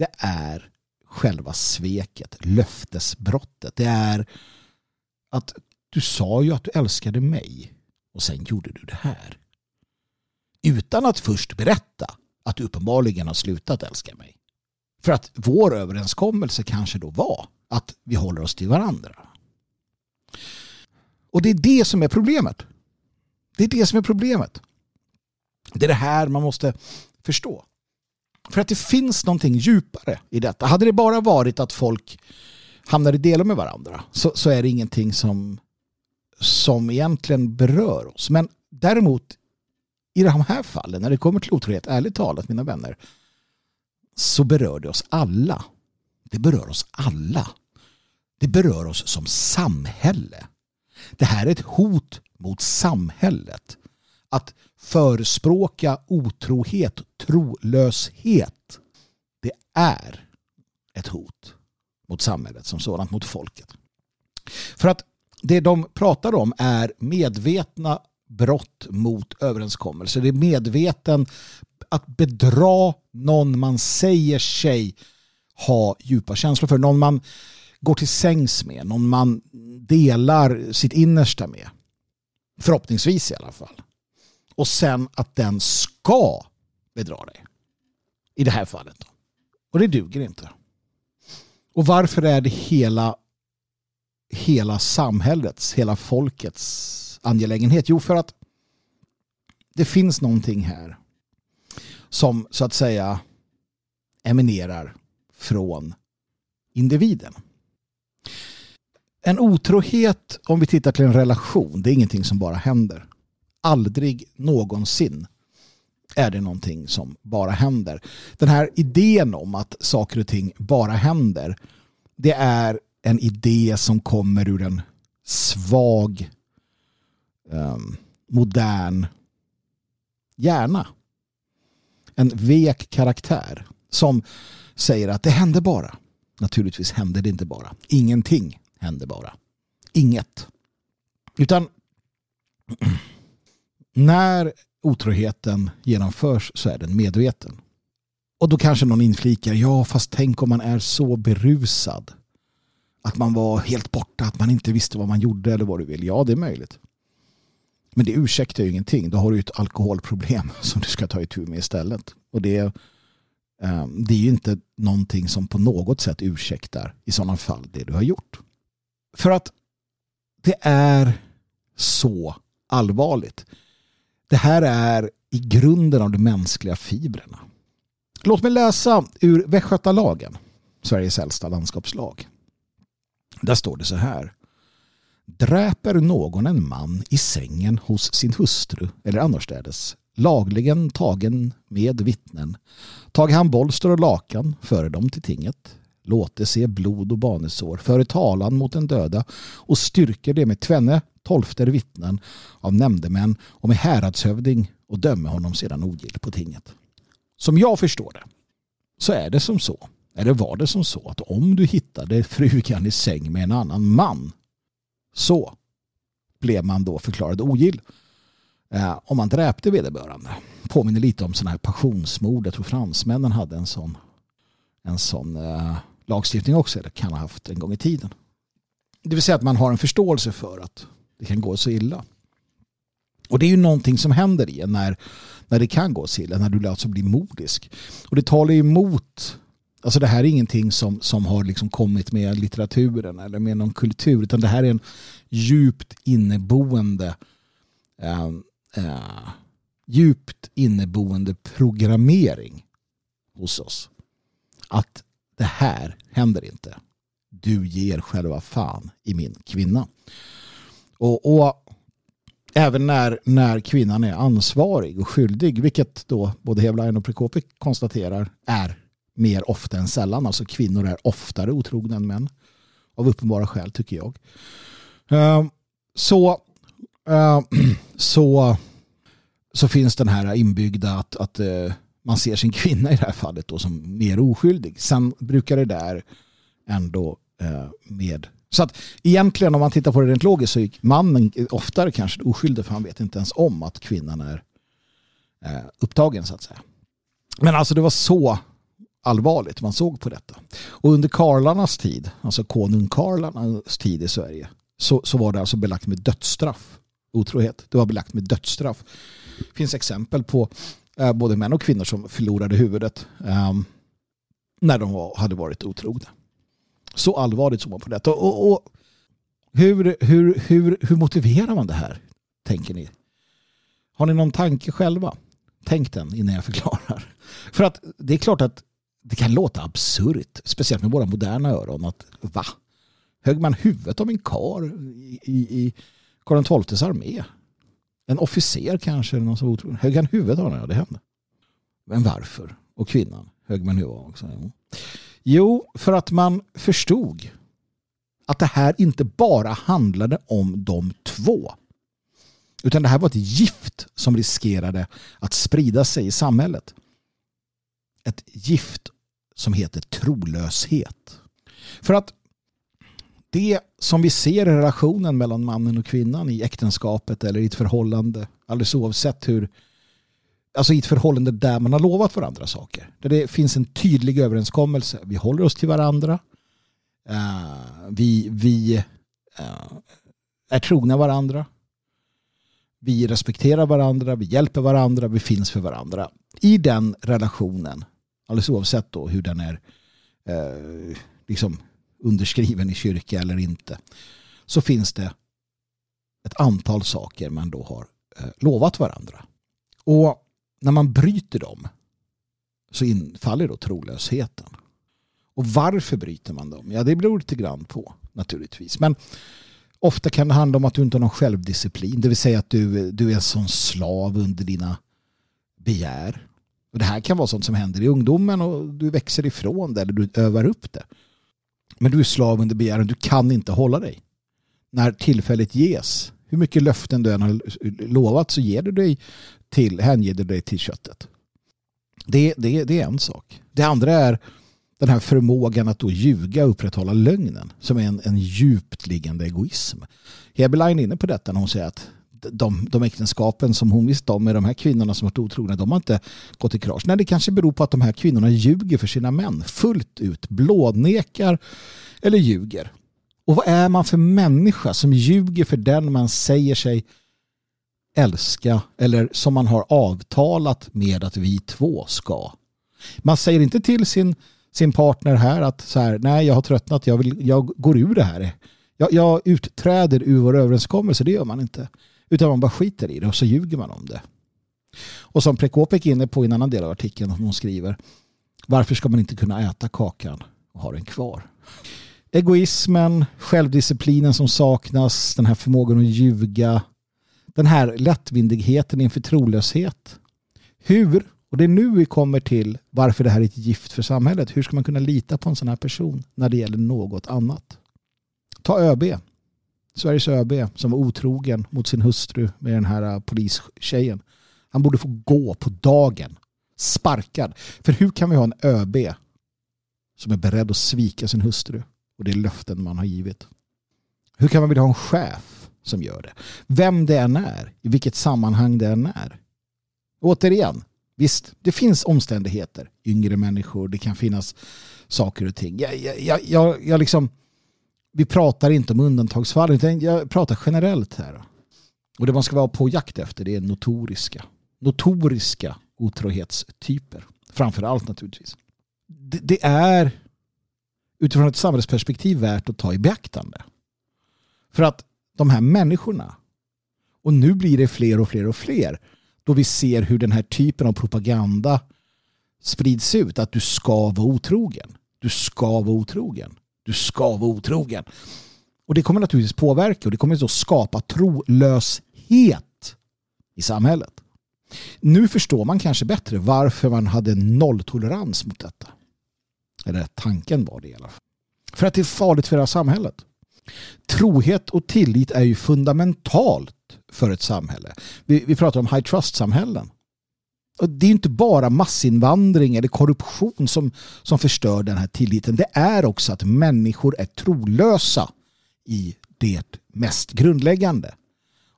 det är själva sveket, löftesbrottet. Det är att du sa ju att du älskade mig och sen gjorde du det här. Utan att först berätta att du uppenbarligen har slutat älska mig. För att vår överenskommelse kanske då var att vi håller oss till varandra. Och det är det som är problemet. Det är det som är problemet. Det är det här man måste förstå. För att det finns någonting djupare i detta. Hade det bara varit att folk hamnar i delar med varandra så, så är det ingenting som, som egentligen berör oss. Men däremot i de här fallen, när det kommer till otrohet, ärligt talat mina vänner, så berör det oss alla. Det berör oss alla. Det berör oss som samhälle. Det här är ett hot mot samhället. Att förespråka otrohet, trolöshet, det är ett hot mot samhället som sådant, mot folket. För att det de pratar om är medvetna brott mot överenskommelser. Det är medveten att bedra någon man säger sig ha djupa känslor för. Någon man går till sängs med. Någon man delar sitt innersta med. Förhoppningsvis i alla fall. Och sen att den ska bedra dig. I det här fallet. Då. Och det duger inte. Och varför är det hela, hela samhällets, hela folkets angelägenhet? Jo, för att det finns någonting här som så att säga eminerar från individen. En otrohet, om vi tittar till en relation, det är ingenting som bara händer. Aldrig någonsin är det någonting som bara händer. Den här idén om att saker och ting bara händer, det är en idé som kommer ur en svag, um, modern hjärna. En vek karaktär som säger att det hände bara. Naturligtvis hände det inte bara. Ingenting hände bara. Inget. Utan när otroheten genomförs så är den medveten. Och då kanske någon inflikar, ja fast tänk om man är så berusad att man var helt borta, att man inte visste vad man gjorde eller vad du vill. Ja, det är möjligt. Men det ursäktar ju ingenting. Då har du ett alkoholproblem [LAUGHS] som du ska ta itu med istället. Och det, eh, det är ju inte någonting som på något sätt ursäktar i sådana fall det du har gjort. För att det är så allvarligt. Det här är i grunden av de mänskliga fibrerna. Låt mig läsa ur Västgötalagen, Sveriges äldsta landskapslag. Där står det så här. Dräper någon en man i sängen hos sin hustru eller annorstädes lagligen tagen med vittnen tager han bolster och lakan före dem till tinget låter se blod och banesår före talan mot den döda och styrker det med tvenne tolfter vittnen av nämndemän och med häradshövding och dömer honom sedan ogill på tinget. Som jag förstår det så är det som så, eller var det som så att om du hittade frugan i säng med en annan man så blev man då förklarad ogill eh, om man dräpte vederbörande. Påminner lite om sådana här passionsmord. Jag tror fransmännen hade en sån, en sån eh, lagstiftning också, eller kan ha haft en gång i tiden. Det vill säga att man har en förståelse för att det kan gå så illa. Och det är ju någonting som händer i en när, när det kan gå så illa, när du alltså blir modisk. Och det talar ju emot, alltså det här är ingenting som, som har liksom kommit med litteraturen eller med någon kultur, utan det här är en djupt inneboende äh, äh, djupt inneboende programmering hos oss. Att det här händer inte. Du ger själva fan i min kvinna. Och, och även när, när kvinnan är ansvarig och skyldig, vilket då både Hevlein och Prokopik konstaterar är mer ofta än sällan. Alltså kvinnor är oftare otrogna än män. Av uppenbara skäl tycker jag. Ehm, så ehm, [CLEARS THROAT] så, så finns den här inbyggda att, att eh, man ser sin kvinna i det här fallet då som mer oskyldig. Sen brukar det där ändå eh, med så att egentligen om man tittar på det rent logiskt så är mannen oftare kanske oskyldig för han vet inte ens om att kvinnan är eh, upptagen så att säga. Men alltså det var så allvarligt man såg på detta. Och under karlarnas tid, alltså konung Karlarnas tid i Sverige, så, så var det alltså belagt med dödsstraff. Otrohet. Det var belagt med dödsstraff. Det finns exempel på Eh, både män och kvinnor som förlorade huvudet ehm, när de var, hade varit otrogna. Så allvarligt såg man på detta. Och, och, hur, hur, hur, hur motiverar man det här, tänker ni? Har ni någon tanke själva? Tänk den innan jag förklarar. [LAUGHS] För att det är klart att det kan låta absurt, speciellt med våra moderna öron. Att va? Högg man huvudet av en kar i, i, i Karl XIIs armé? En officer kanske? Eller någon som högg han huvudet av henne? Ja, det hände. Men varför? Och kvinnan högg man huvudet av också. Jo, för att man förstod att det här inte bara handlade om de två. Utan det här var ett gift som riskerade att sprida sig i samhället. Ett gift som heter trolöshet. För att det som vi ser i relationen mellan mannen och kvinnan i äktenskapet eller i ett förhållande, alldeles oavsett hur, alltså i ett förhållande där man har lovat varandra saker. Där det finns en tydlig överenskommelse. Vi håller oss till varandra. Uh, vi vi uh, är trogna varandra. Vi respekterar varandra, vi hjälper varandra, vi finns för varandra. I den relationen, alldeles oavsett då hur den är uh, liksom underskriven i kyrka eller inte, så finns det ett antal saker man då har eh, lovat varandra. Och när man bryter dem så infaller då trolösheten. Och varför bryter man dem? Ja, det beror lite grann på naturligtvis. Men ofta kan det handla om att du inte har någon självdisciplin. Det vill säga att du, du är en sån slav under dina begär. Och det här kan vara sånt som händer i ungdomen och du växer ifrån det eller du övar upp det. Men du är slav under begären. Du kan inte hålla dig. När tillfället ges. Hur mycket löften du än har lovat så ger du dig till, hänger du dig till köttet. Det, det, det är en sak. Det andra är den här förmågan att då ljuga och upprätthålla lögnen som är en, en djupt liggande egoism. Heberlein är inne på detta när hon säger att de, de äktenskapen som hon visste om med de här kvinnorna som varit otrogna, de har inte gått i krasch. Nej, det kanske beror på att de här kvinnorna ljuger för sina män fullt ut, blånekar eller ljuger. Och vad är man för människa som ljuger för den man säger sig älska eller som man har avtalat med att vi två ska. Man säger inte till sin, sin partner här att så här, nej jag har tröttnat, jag, vill, jag går ur det här. Jag, jag utträder ur vår överenskommelse, det gör man inte. Utan man bara skiter i det och så ljuger man om det. Och som Prekopek är inne på i en annan del av artikeln, hon skriver varför ska man inte kunna äta kakan och ha den kvar? Egoismen, självdisciplinen som saknas, den här förmågan att ljuga, den här lättvindigheten inför trolöshet. Hur, och det är nu vi kommer till varför det här är ett gift för samhället. Hur ska man kunna lita på en sån här person när det gäller något annat? Ta ÖB. Sveriges ÖB som var otrogen mot sin hustru med den här eh, polistjejen. Han borde få gå på dagen. Sparkad. För hur kan vi ha en ÖB som är beredd att svika sin hustru och det är löften man har givit? Hur kan man vilja ha en chef som gör det. Vem det än är, i vilket sammanhang det än är. Återigen, visst, det finns omständigheter. Yngre människor, det kan finnas saker och ting. Jag, jag, jag, jag liksom, vi pratar inte om undantagsfall, utan jag pratar generellt här. Och det man ska vara på jakt efter det är notoriska. Notoriska otrohetstyper. Framför allt naturligtvis. Det, det är utifrån ett samhällsperspektiv värt att ta i beaktande. För att de här människorna. Och nu blir det fler och fler och fler då vi ser hur den här typen av propaganda sprids ut. Att du ska vara otrogen. Du ska vara otrogen. Du ska vara otrogen. Och det kommer naturligtvis påverka och det kommer att skapa trolöshet i samhället. Nu förstår man kanske bättre varför man hade nolltolerans mot detta. Eller tanken var det i alla fall. För att det är farligt för det här samhället. Trohet och tillit är ju fundamentalt för ett samhälle. Vi, vi pratar om high trust-samhällen. Och det är inte bara massinvandring eller korruption som, som förstör den här tilliten. Det är också att människor är trolösa i det mest grundläggande.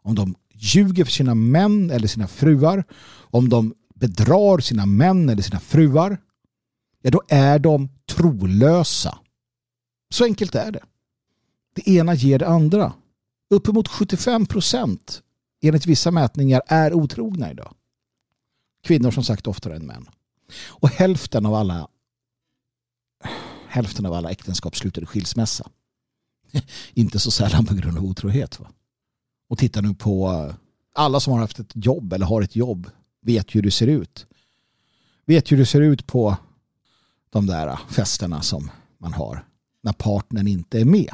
Om de ljuger för sina män eller sina fruar, om de bedrar sina män eller sina fruar, ja då är de trolösa. Så enkelt är det. Det ena ger det andra. Uppemot 75 procent enligt vissa mätningar är otrogna idag. Kvinnor som sagt oftare än män. Och hälften av alla hälften av alla äktenskap slutar i skilsmässa. [LAUGHS] Inte så sällan på grund av otrohet. Va? Och titta nu på alla som har haft ett jobb eller har ett jobb vet hur det ser ut. Vet hur det ser ut på de där festerna som man har när partnern inte är med.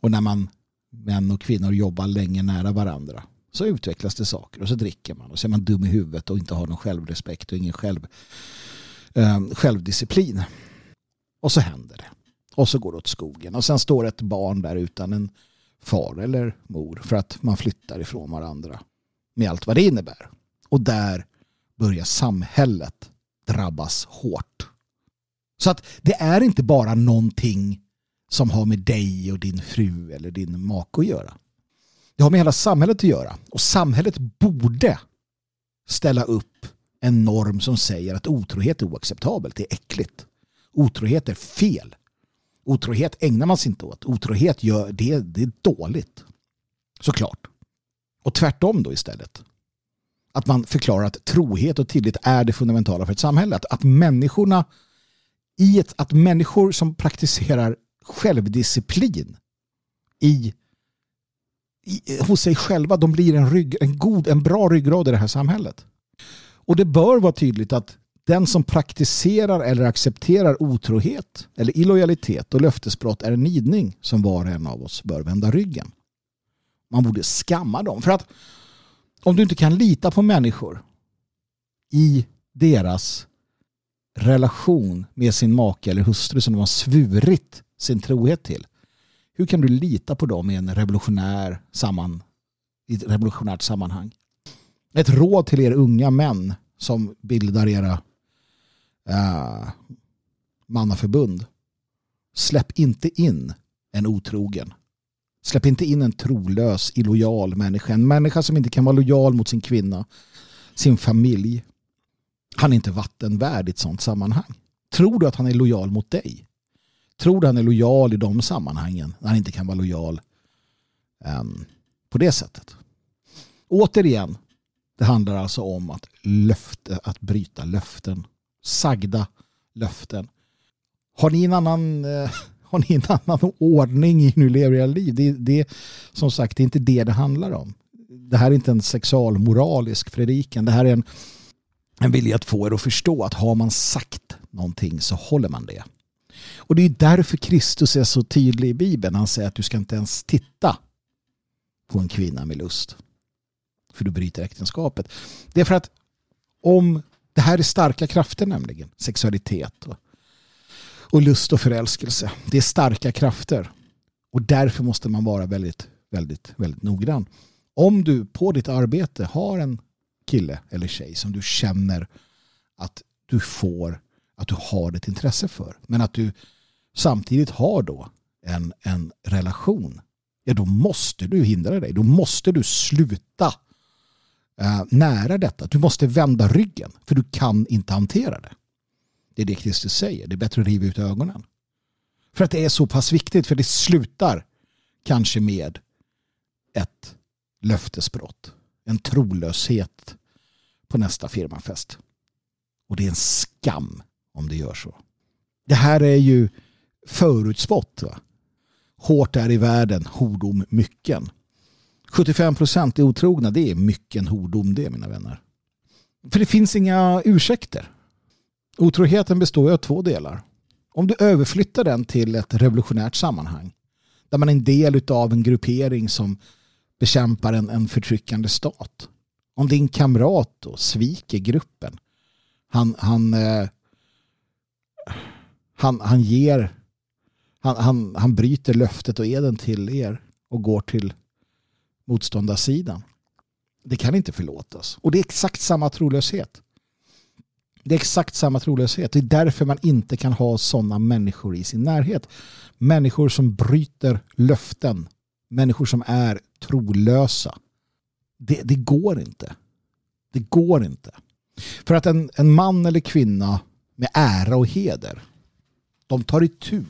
Och när man män och kvinnor jobbar länge nära varandra så utvecklas det saker och så dricker man och så är man dum i huvudet och inte har någon självrespekt och ingen själv, eh, självdisciplin. Och så händer det. Och så går det åt skogen och sen står ett barn där utan en far eller mor för att man flyttar ifrån varandra med allt vad det innebär. Och där börjar samhället drabbas hårt. Så att det är inte bara någonting som har med dig och din fru eller din make att göra. Det har med hela samhället att göra. Och samhället borde ställa upp en norm som säger att otrohet är oacceptabelt, det är äckligt. Otrohet är fel. Otrohet ägnar man sig inte åt. Otrohet gör det, det är dåligt. Såklart. Och tvärtom då istället. Att man förklarar att trohet och tillit är det fundamentala för ett samhälle. Att, att människorna i ett, att människor som praktiserar självdisciplin i, i, hos sig själva, de blir en, rygg, en, god, en bra ryggrad i det här samhället. Och det bör vara tydligt att den som praktiserar eller accepterar otrohet eller illojalitet och löftesbrott är en nidning som var och en av oss bör vända ryggen. Man borde skamma dem. För att om du inte kan lita på människor i deras relation med sin make eller hustru som de har svurit sin trohet till. Hur kan du lita på dem i en revolutionär samman, i ett revolutionärt sammanhang? Ett råd till er unga män som bildar era uh, mannaförbund. Släpp inte in en otrogen. Släpp inte in en trolös, illojal människa. En människa som inte kan vara lojal mot sin kvinna, sin familj. Han är inte vattenvärd i ett sånt sammanhang. Tror du att han är lojal mot dig? Tror du han är lojal i de sammanhangen när han inte kan vara lojal um, på det sättet? Återigen, det handlar alltså om att, löfte, att bryta löften. Sagda löften. Har ni en annan, eh, [LAUGHS] har ni en annan ordning i hur ni lever era liv? Det, det, som sagt, det är inte det det handlar om. Det här är inte en sexualmoralisk predikan. Det här är en, en vilja att få er att förstå att har man sagt någonting så håller man det. Och det är därför Kristus är så tydlig i Bibeln. Han säger att du ska inte ens titta på en kvinna med lust. För du bryter äktenskapet. Det är för att om det här är starka krafter nämligen. Sexualitet och, och lust och förälskelse. Det är starka krafter. Och därför måste man vara väldigt, väldigt, väldigt noggrann. Om du på ditt arbete har en kille eller tjej som du känner att du får att du har ett intresse för. Men att du samtidigt har då en, en relation. Ja, då måste du hindra dig. Då måste du sluta eh, nära detta. Du måste vända ryggen. För du kan inte hantera det. Det är det Kristus säger. Det är bättre att riva ut ögonen. För att det är så pass viktigt. För det slutar kanske med ett löftesbrott. En trolöshet på nästa firmafest. Och det är en skam om det gör så. Det här är ju förutspått. Va? Hårt är i världen, hordom mycken. 75 procent är otrogna, det är mycken hordom det mina vänner. För det finns inga ursäkter. Otroheten består av två delar. Om du överflyttar den till ett revolutionärt sammanhang där man är en del av en gruppering som bekämpar en, en förtryckande stat. Om din kamrat då sviker gruppen. Han, han eh, han, han ger han, han, han bryter löftet och eden till er och går till motståndarsidan. Det kan inte förlåtas. Och det är exakt samma trolöshet. Det är exakt samma trolöshet. Det är därför man inte kan ha sådana människor i sin närhet. Människor som bryter löften. Människor som är trolösa. Det, det går inte. Det går inte. För att en, en man eller kvinna med ära och heder, de tar itu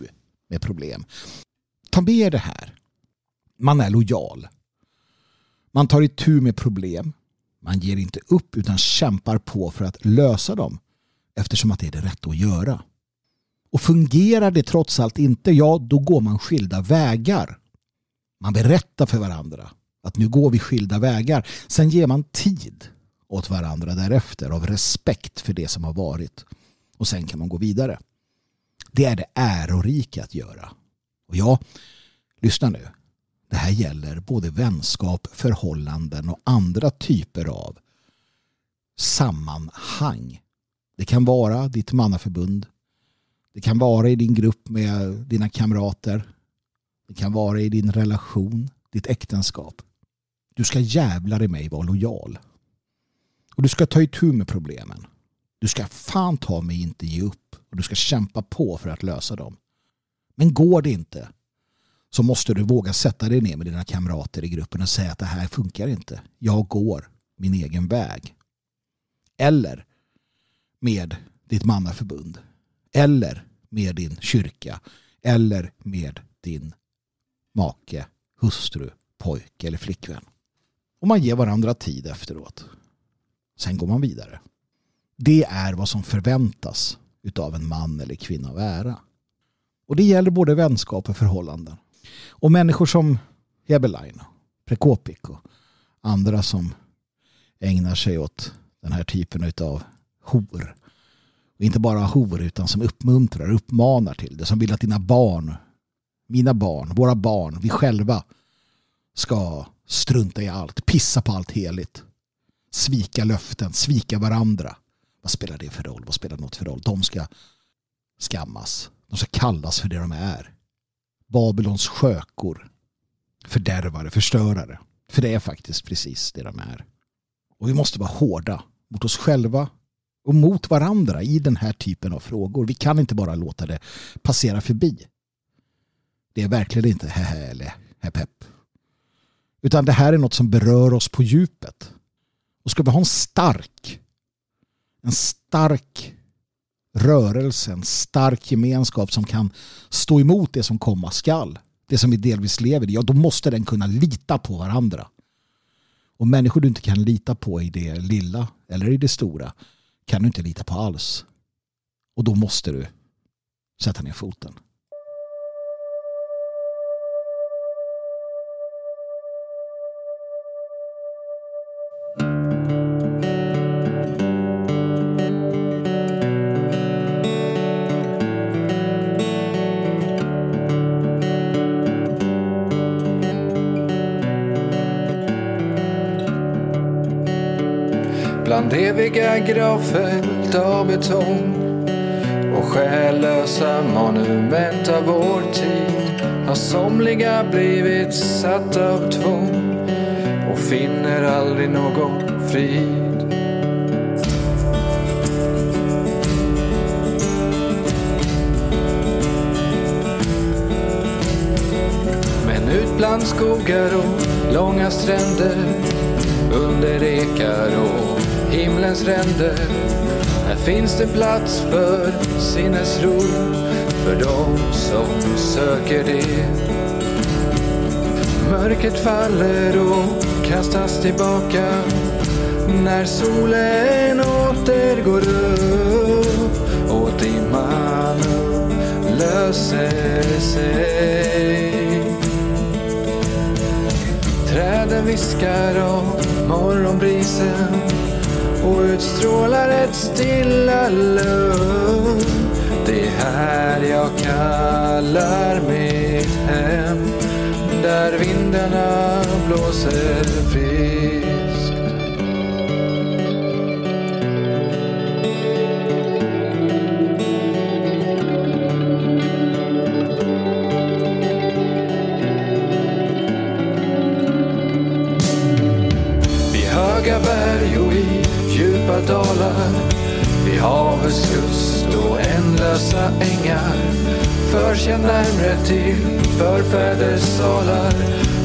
med problem. Ta med er det här. Man är lojal. Man tar itu med problem. Man ger inte upp utan kämpar på för att lösa dem eftersom att det är det rätta att göra. Och fungerar det trots allt inte, ja då går man skilda vägar. Man berättar för varandra att nu går vi skilda vägar. Sen ger man tid åt varandra därefter av respekt för det som har varit. Och sen kan man gå vidare. Det är det ärorika att göra. Och ja, lyssna nu. Det här gäller både vänskap, förhållanden och andra typer av sammanhang. Det kan vara ditt mannaförbund. Det kan vara i din grupp med dina kamrater. Det kan vara i din relation, ditt äktenskap. Du ska jävlar i mig vara lojal. Och du ska ta itu med problemen. Du ska fan ta mig inte ge upp. Och du ska kämpa på för att lösa dem. Men går det inte så måste du våga sätta dig ner med dina kamrater i gruppen och säga att det här funkar inte. Jag går min egen väg. Eller med ditt mannaförbund. Eller med din kyrka. Eller med din make, hustru, pojke eller flickvän. Och man ger varandra tid efteråt. Sen går man vidare. Det är vad som förväntas utav en man eller kvinna av ära. Och det gäller både vänskap och förhållanden. Och människor som Hebelain, Prekopik och andra som ägnar sig åt den här typen av hor. Och inte bara hor utan som uppmuntrar, uppmanar till det. Som vill att dina barn, mina barn, våra barn, vi själva ska strunta i allt, pissa på allt heligt. Svika löften, svika varandra. Vad spelar det för roll? Vad spelar något för roll? De ska skammas. De ska kallas för det de är. Babylons skökor. Fördärvare, förstörare. För det är faktiskt precis det de är. Och vi måste vara hårda mot oss själva och mot varandra i den här typen av frågor. Vi kan inte bara låta det passera förbi. Det är verkligen inte hehe eller hepp Utan det här är något som berör oss på djupet. Och ska vi ha en stark en stark rörelse, en stark gemenskap som kan stå emot det som komma skall. Det som vi delvis lever i. Ja, då måste den kunna lita på varandra. Och människor du inte kan lita på i det lilla eller i det stora kan du inte lita på alls. Och då måste du sätta ner foten. Eviga gravfält av betong och själlösa monument av vår tid har somliga blivit satta av tvång och finner aldrig någon frid. Men ut bland skogar och långa stränder under ekar och himlens ränder. Här finns det plats för sinnesro för dem som söker det. Mörkret faller och kastas tillbaka när solen åter går upp och dimman löser sig. Träden viskar om morgonbrisen och utstrålar ett stilla lugn. Det är här jag kallar mitt hem, där vindarna blåser fritt. dalar vid havets kust och ändlösa ängar. förs jag närmre till förfäders salar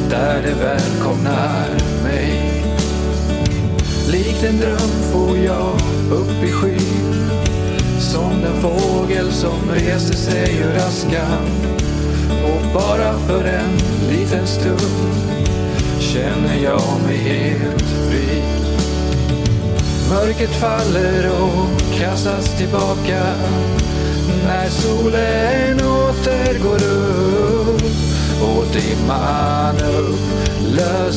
där det välkomnar mig. Likt en dröm får jag upp i skyn som den fågel som reser sig ur askan. Och bara för en liten stund känner jag mig helt fri. Mörkret faller och kastas tillbaka när solen åter går upp och dimman upplöser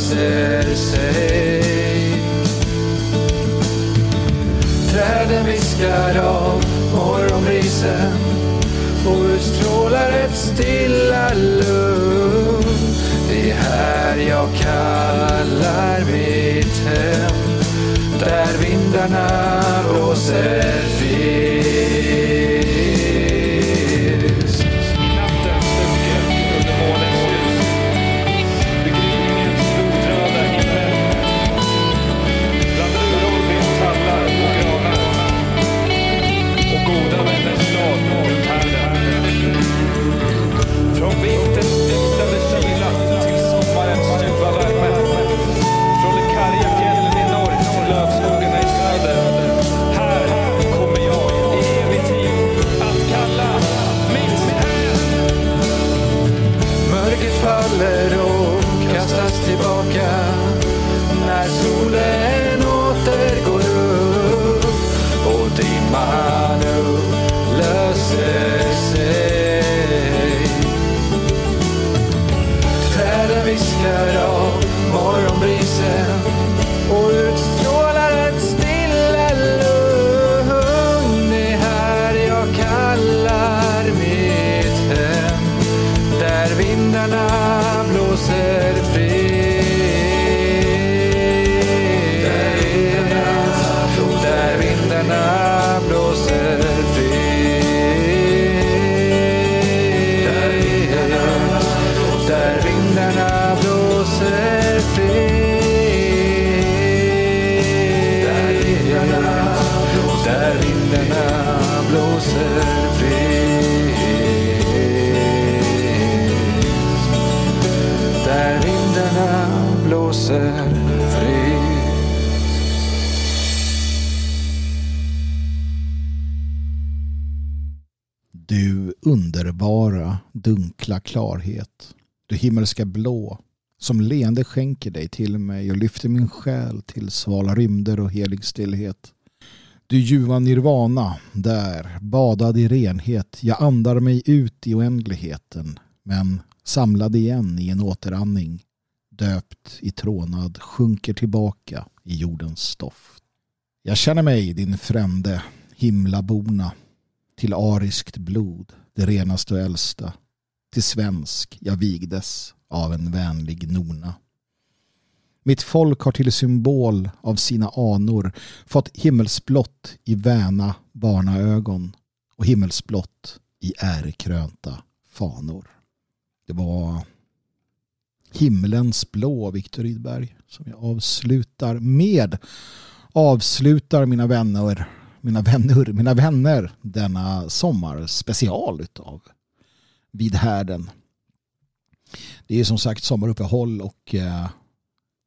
sig. Träden viskar av morgonbrisen och utstrålar ett stilla lugn. Det är här jag kallar mitt hem, där vindarna blåser enkla klarhet. Du himmelska blå, som leende skänker dig till mig och lyfter min själ till svala rymder och helig stillhet. Du ljuva nirvana, där, badad i renhet, jag andar mig ut i oändligheten, men samlad igen i en återandning, döpt i trånad, sjunker tillbaka i jordens stoft. Jag känner mig, din frände, himlaborna, till ariskt blod, det renaste och äldsta, till svensk jag vigdes av en vänlig nona. Mitt folk har till symbol av sina anor fått himmelsblått i väna barnaögon och himmelsblått i ärekrönta fanor. Det var Himlens blå, Viktor Rydberg, som jag avslutar med. Avslutar mina vänner, mina vänner, mina vänner denna sommarspecial utav vid härden. Det är som sagt sommaruppehåll och eh,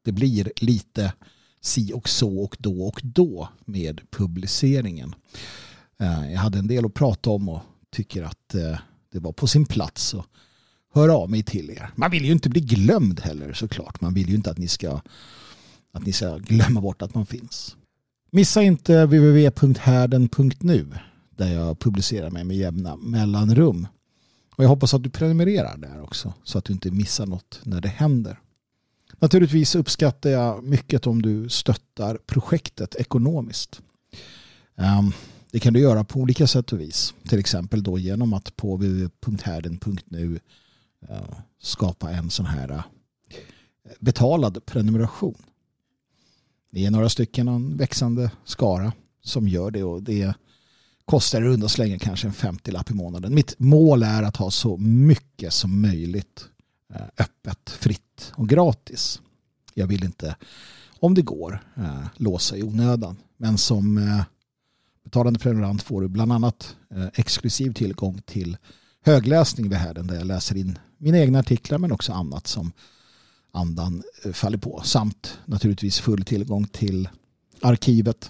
det blir lite si och så och då och då med publiceringen. Eh, jag hade en del att prata om och tycker att eh, det var på sin plats att höra av mig till er. Man vill ju inte bli glömd heller såklart. Man vill ju inte att ni ska, att ni ska glömma bort att man finns. Missa inte www.härden.nu där jag publicerar mig med jämna mellanrum. Och jag hoppas att du prenumererar där också så att du inte missar något när det händer. Naturligtvis uppskattar jag mycket om du stöttar projektet ekonomiskt. Ehm, det kan du göra på olika sätt och vis. Till exempel då genom att på www.härden.nu eh, skapa en sån här eh, betalad prenumeration. Det är några stycken, en växande skara som gör det och det kostar i runda slängar kanske en 50-lapp i månaden. Mitt mål är att ha så mycket som möjligt eh, öppet, fritt och gratis. Jag vill inte, om det går, eh, låsa i onödan. Men som eh, betalande prenumerant får du bland annat exklusiv tillgång till högläsning vid härden där jag läser in mina egna artiklar men också annat som andan faller på. Samt naturligtvis full tillgång till arkivet.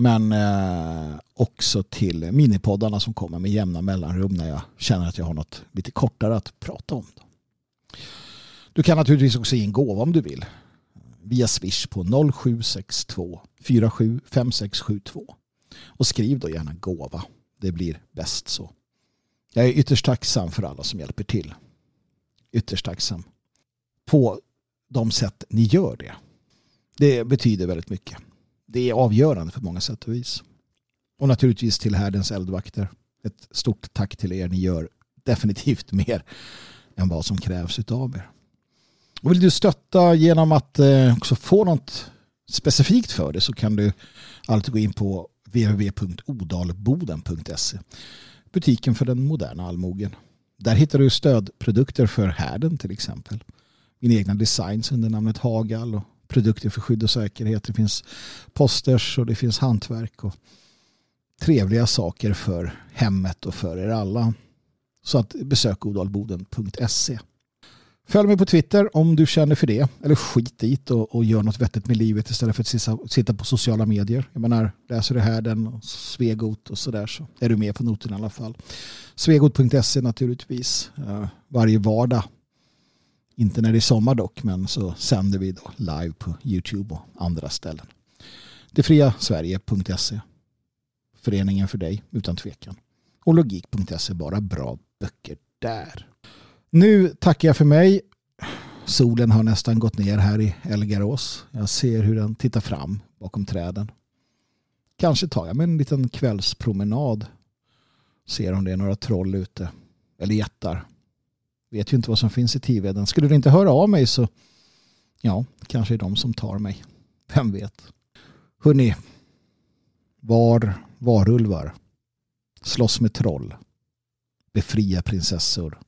Men eh, också till minipoddarna som kommer med jämna mellanrum när jag känner att jag har något lite kortare att prata om. Du kan naturligtvis också ge en gåva om du vill. Via Swish på 0762-475672. Och skriv då gärna gåva. Det blir bäst så. Jag är ytterst tacksam för alla som hjälper till. Ytterst tacksam. På de sätt ni gör det. Det betyder väldigt mycket. Det är avgörande för många sätt och vis. Och naturligtvis till härdens eldvakter. Ett stort tack till er. Ni gör definitivt [LAUGHS] mer än vad som krävs av er. Och vill du stötta genom att eh, också få något specifikt för det så kan du alltid gå in på www.odalboden.se butiken för den moderna allmogen. Där hittar du stödprodukter för härden till exempel. Min egna designs under namnet Hagal och produkter för skydd och säkerhet. Det finns posters och det finns hantverk och trevliga saker för hemmet och för er alla. Så att besök odalboden.se. Följ mig på Twitter om du känner för det. Eller skit dit och, och gör något vettigt med livet istället för att sitta, sitta på sociala medier. Jag menar, läser du här den och Svegot och sådär så är du med på noten i alla fall. Svegot.se naturligtvis. Eh, varje vardag. Inte när det är sommar dock, men så sänder vi då live på YouTube och andra ställen. Detfriasverige.se Föreningen för dig, utan tvekan. Och logik.se, bara bra böcker där. Nu tackar jag för mig. Solen har nästan gått ner här i Elgarås. Jag ser hur den tittar fram bakom träden. Kanske tar jag mig en liten kvällspromenad. Ser om det är några troll ute. Eller jättar. Vet ju inte vad som finns i Tiveden. Skulle du inte höra av mig så ja, kanske är de som tar mig. Vem vet. Hörrni. Var varulvar. Slåss med troll. Befria prinsessor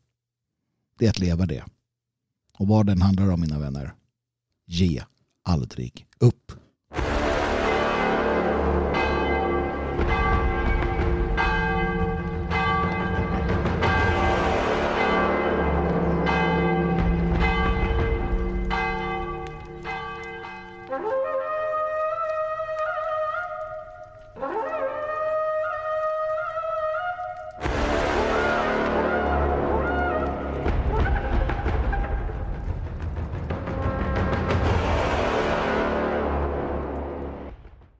det är att leva det. Och vad den handlar om mina vänner. Ge aldrig upp.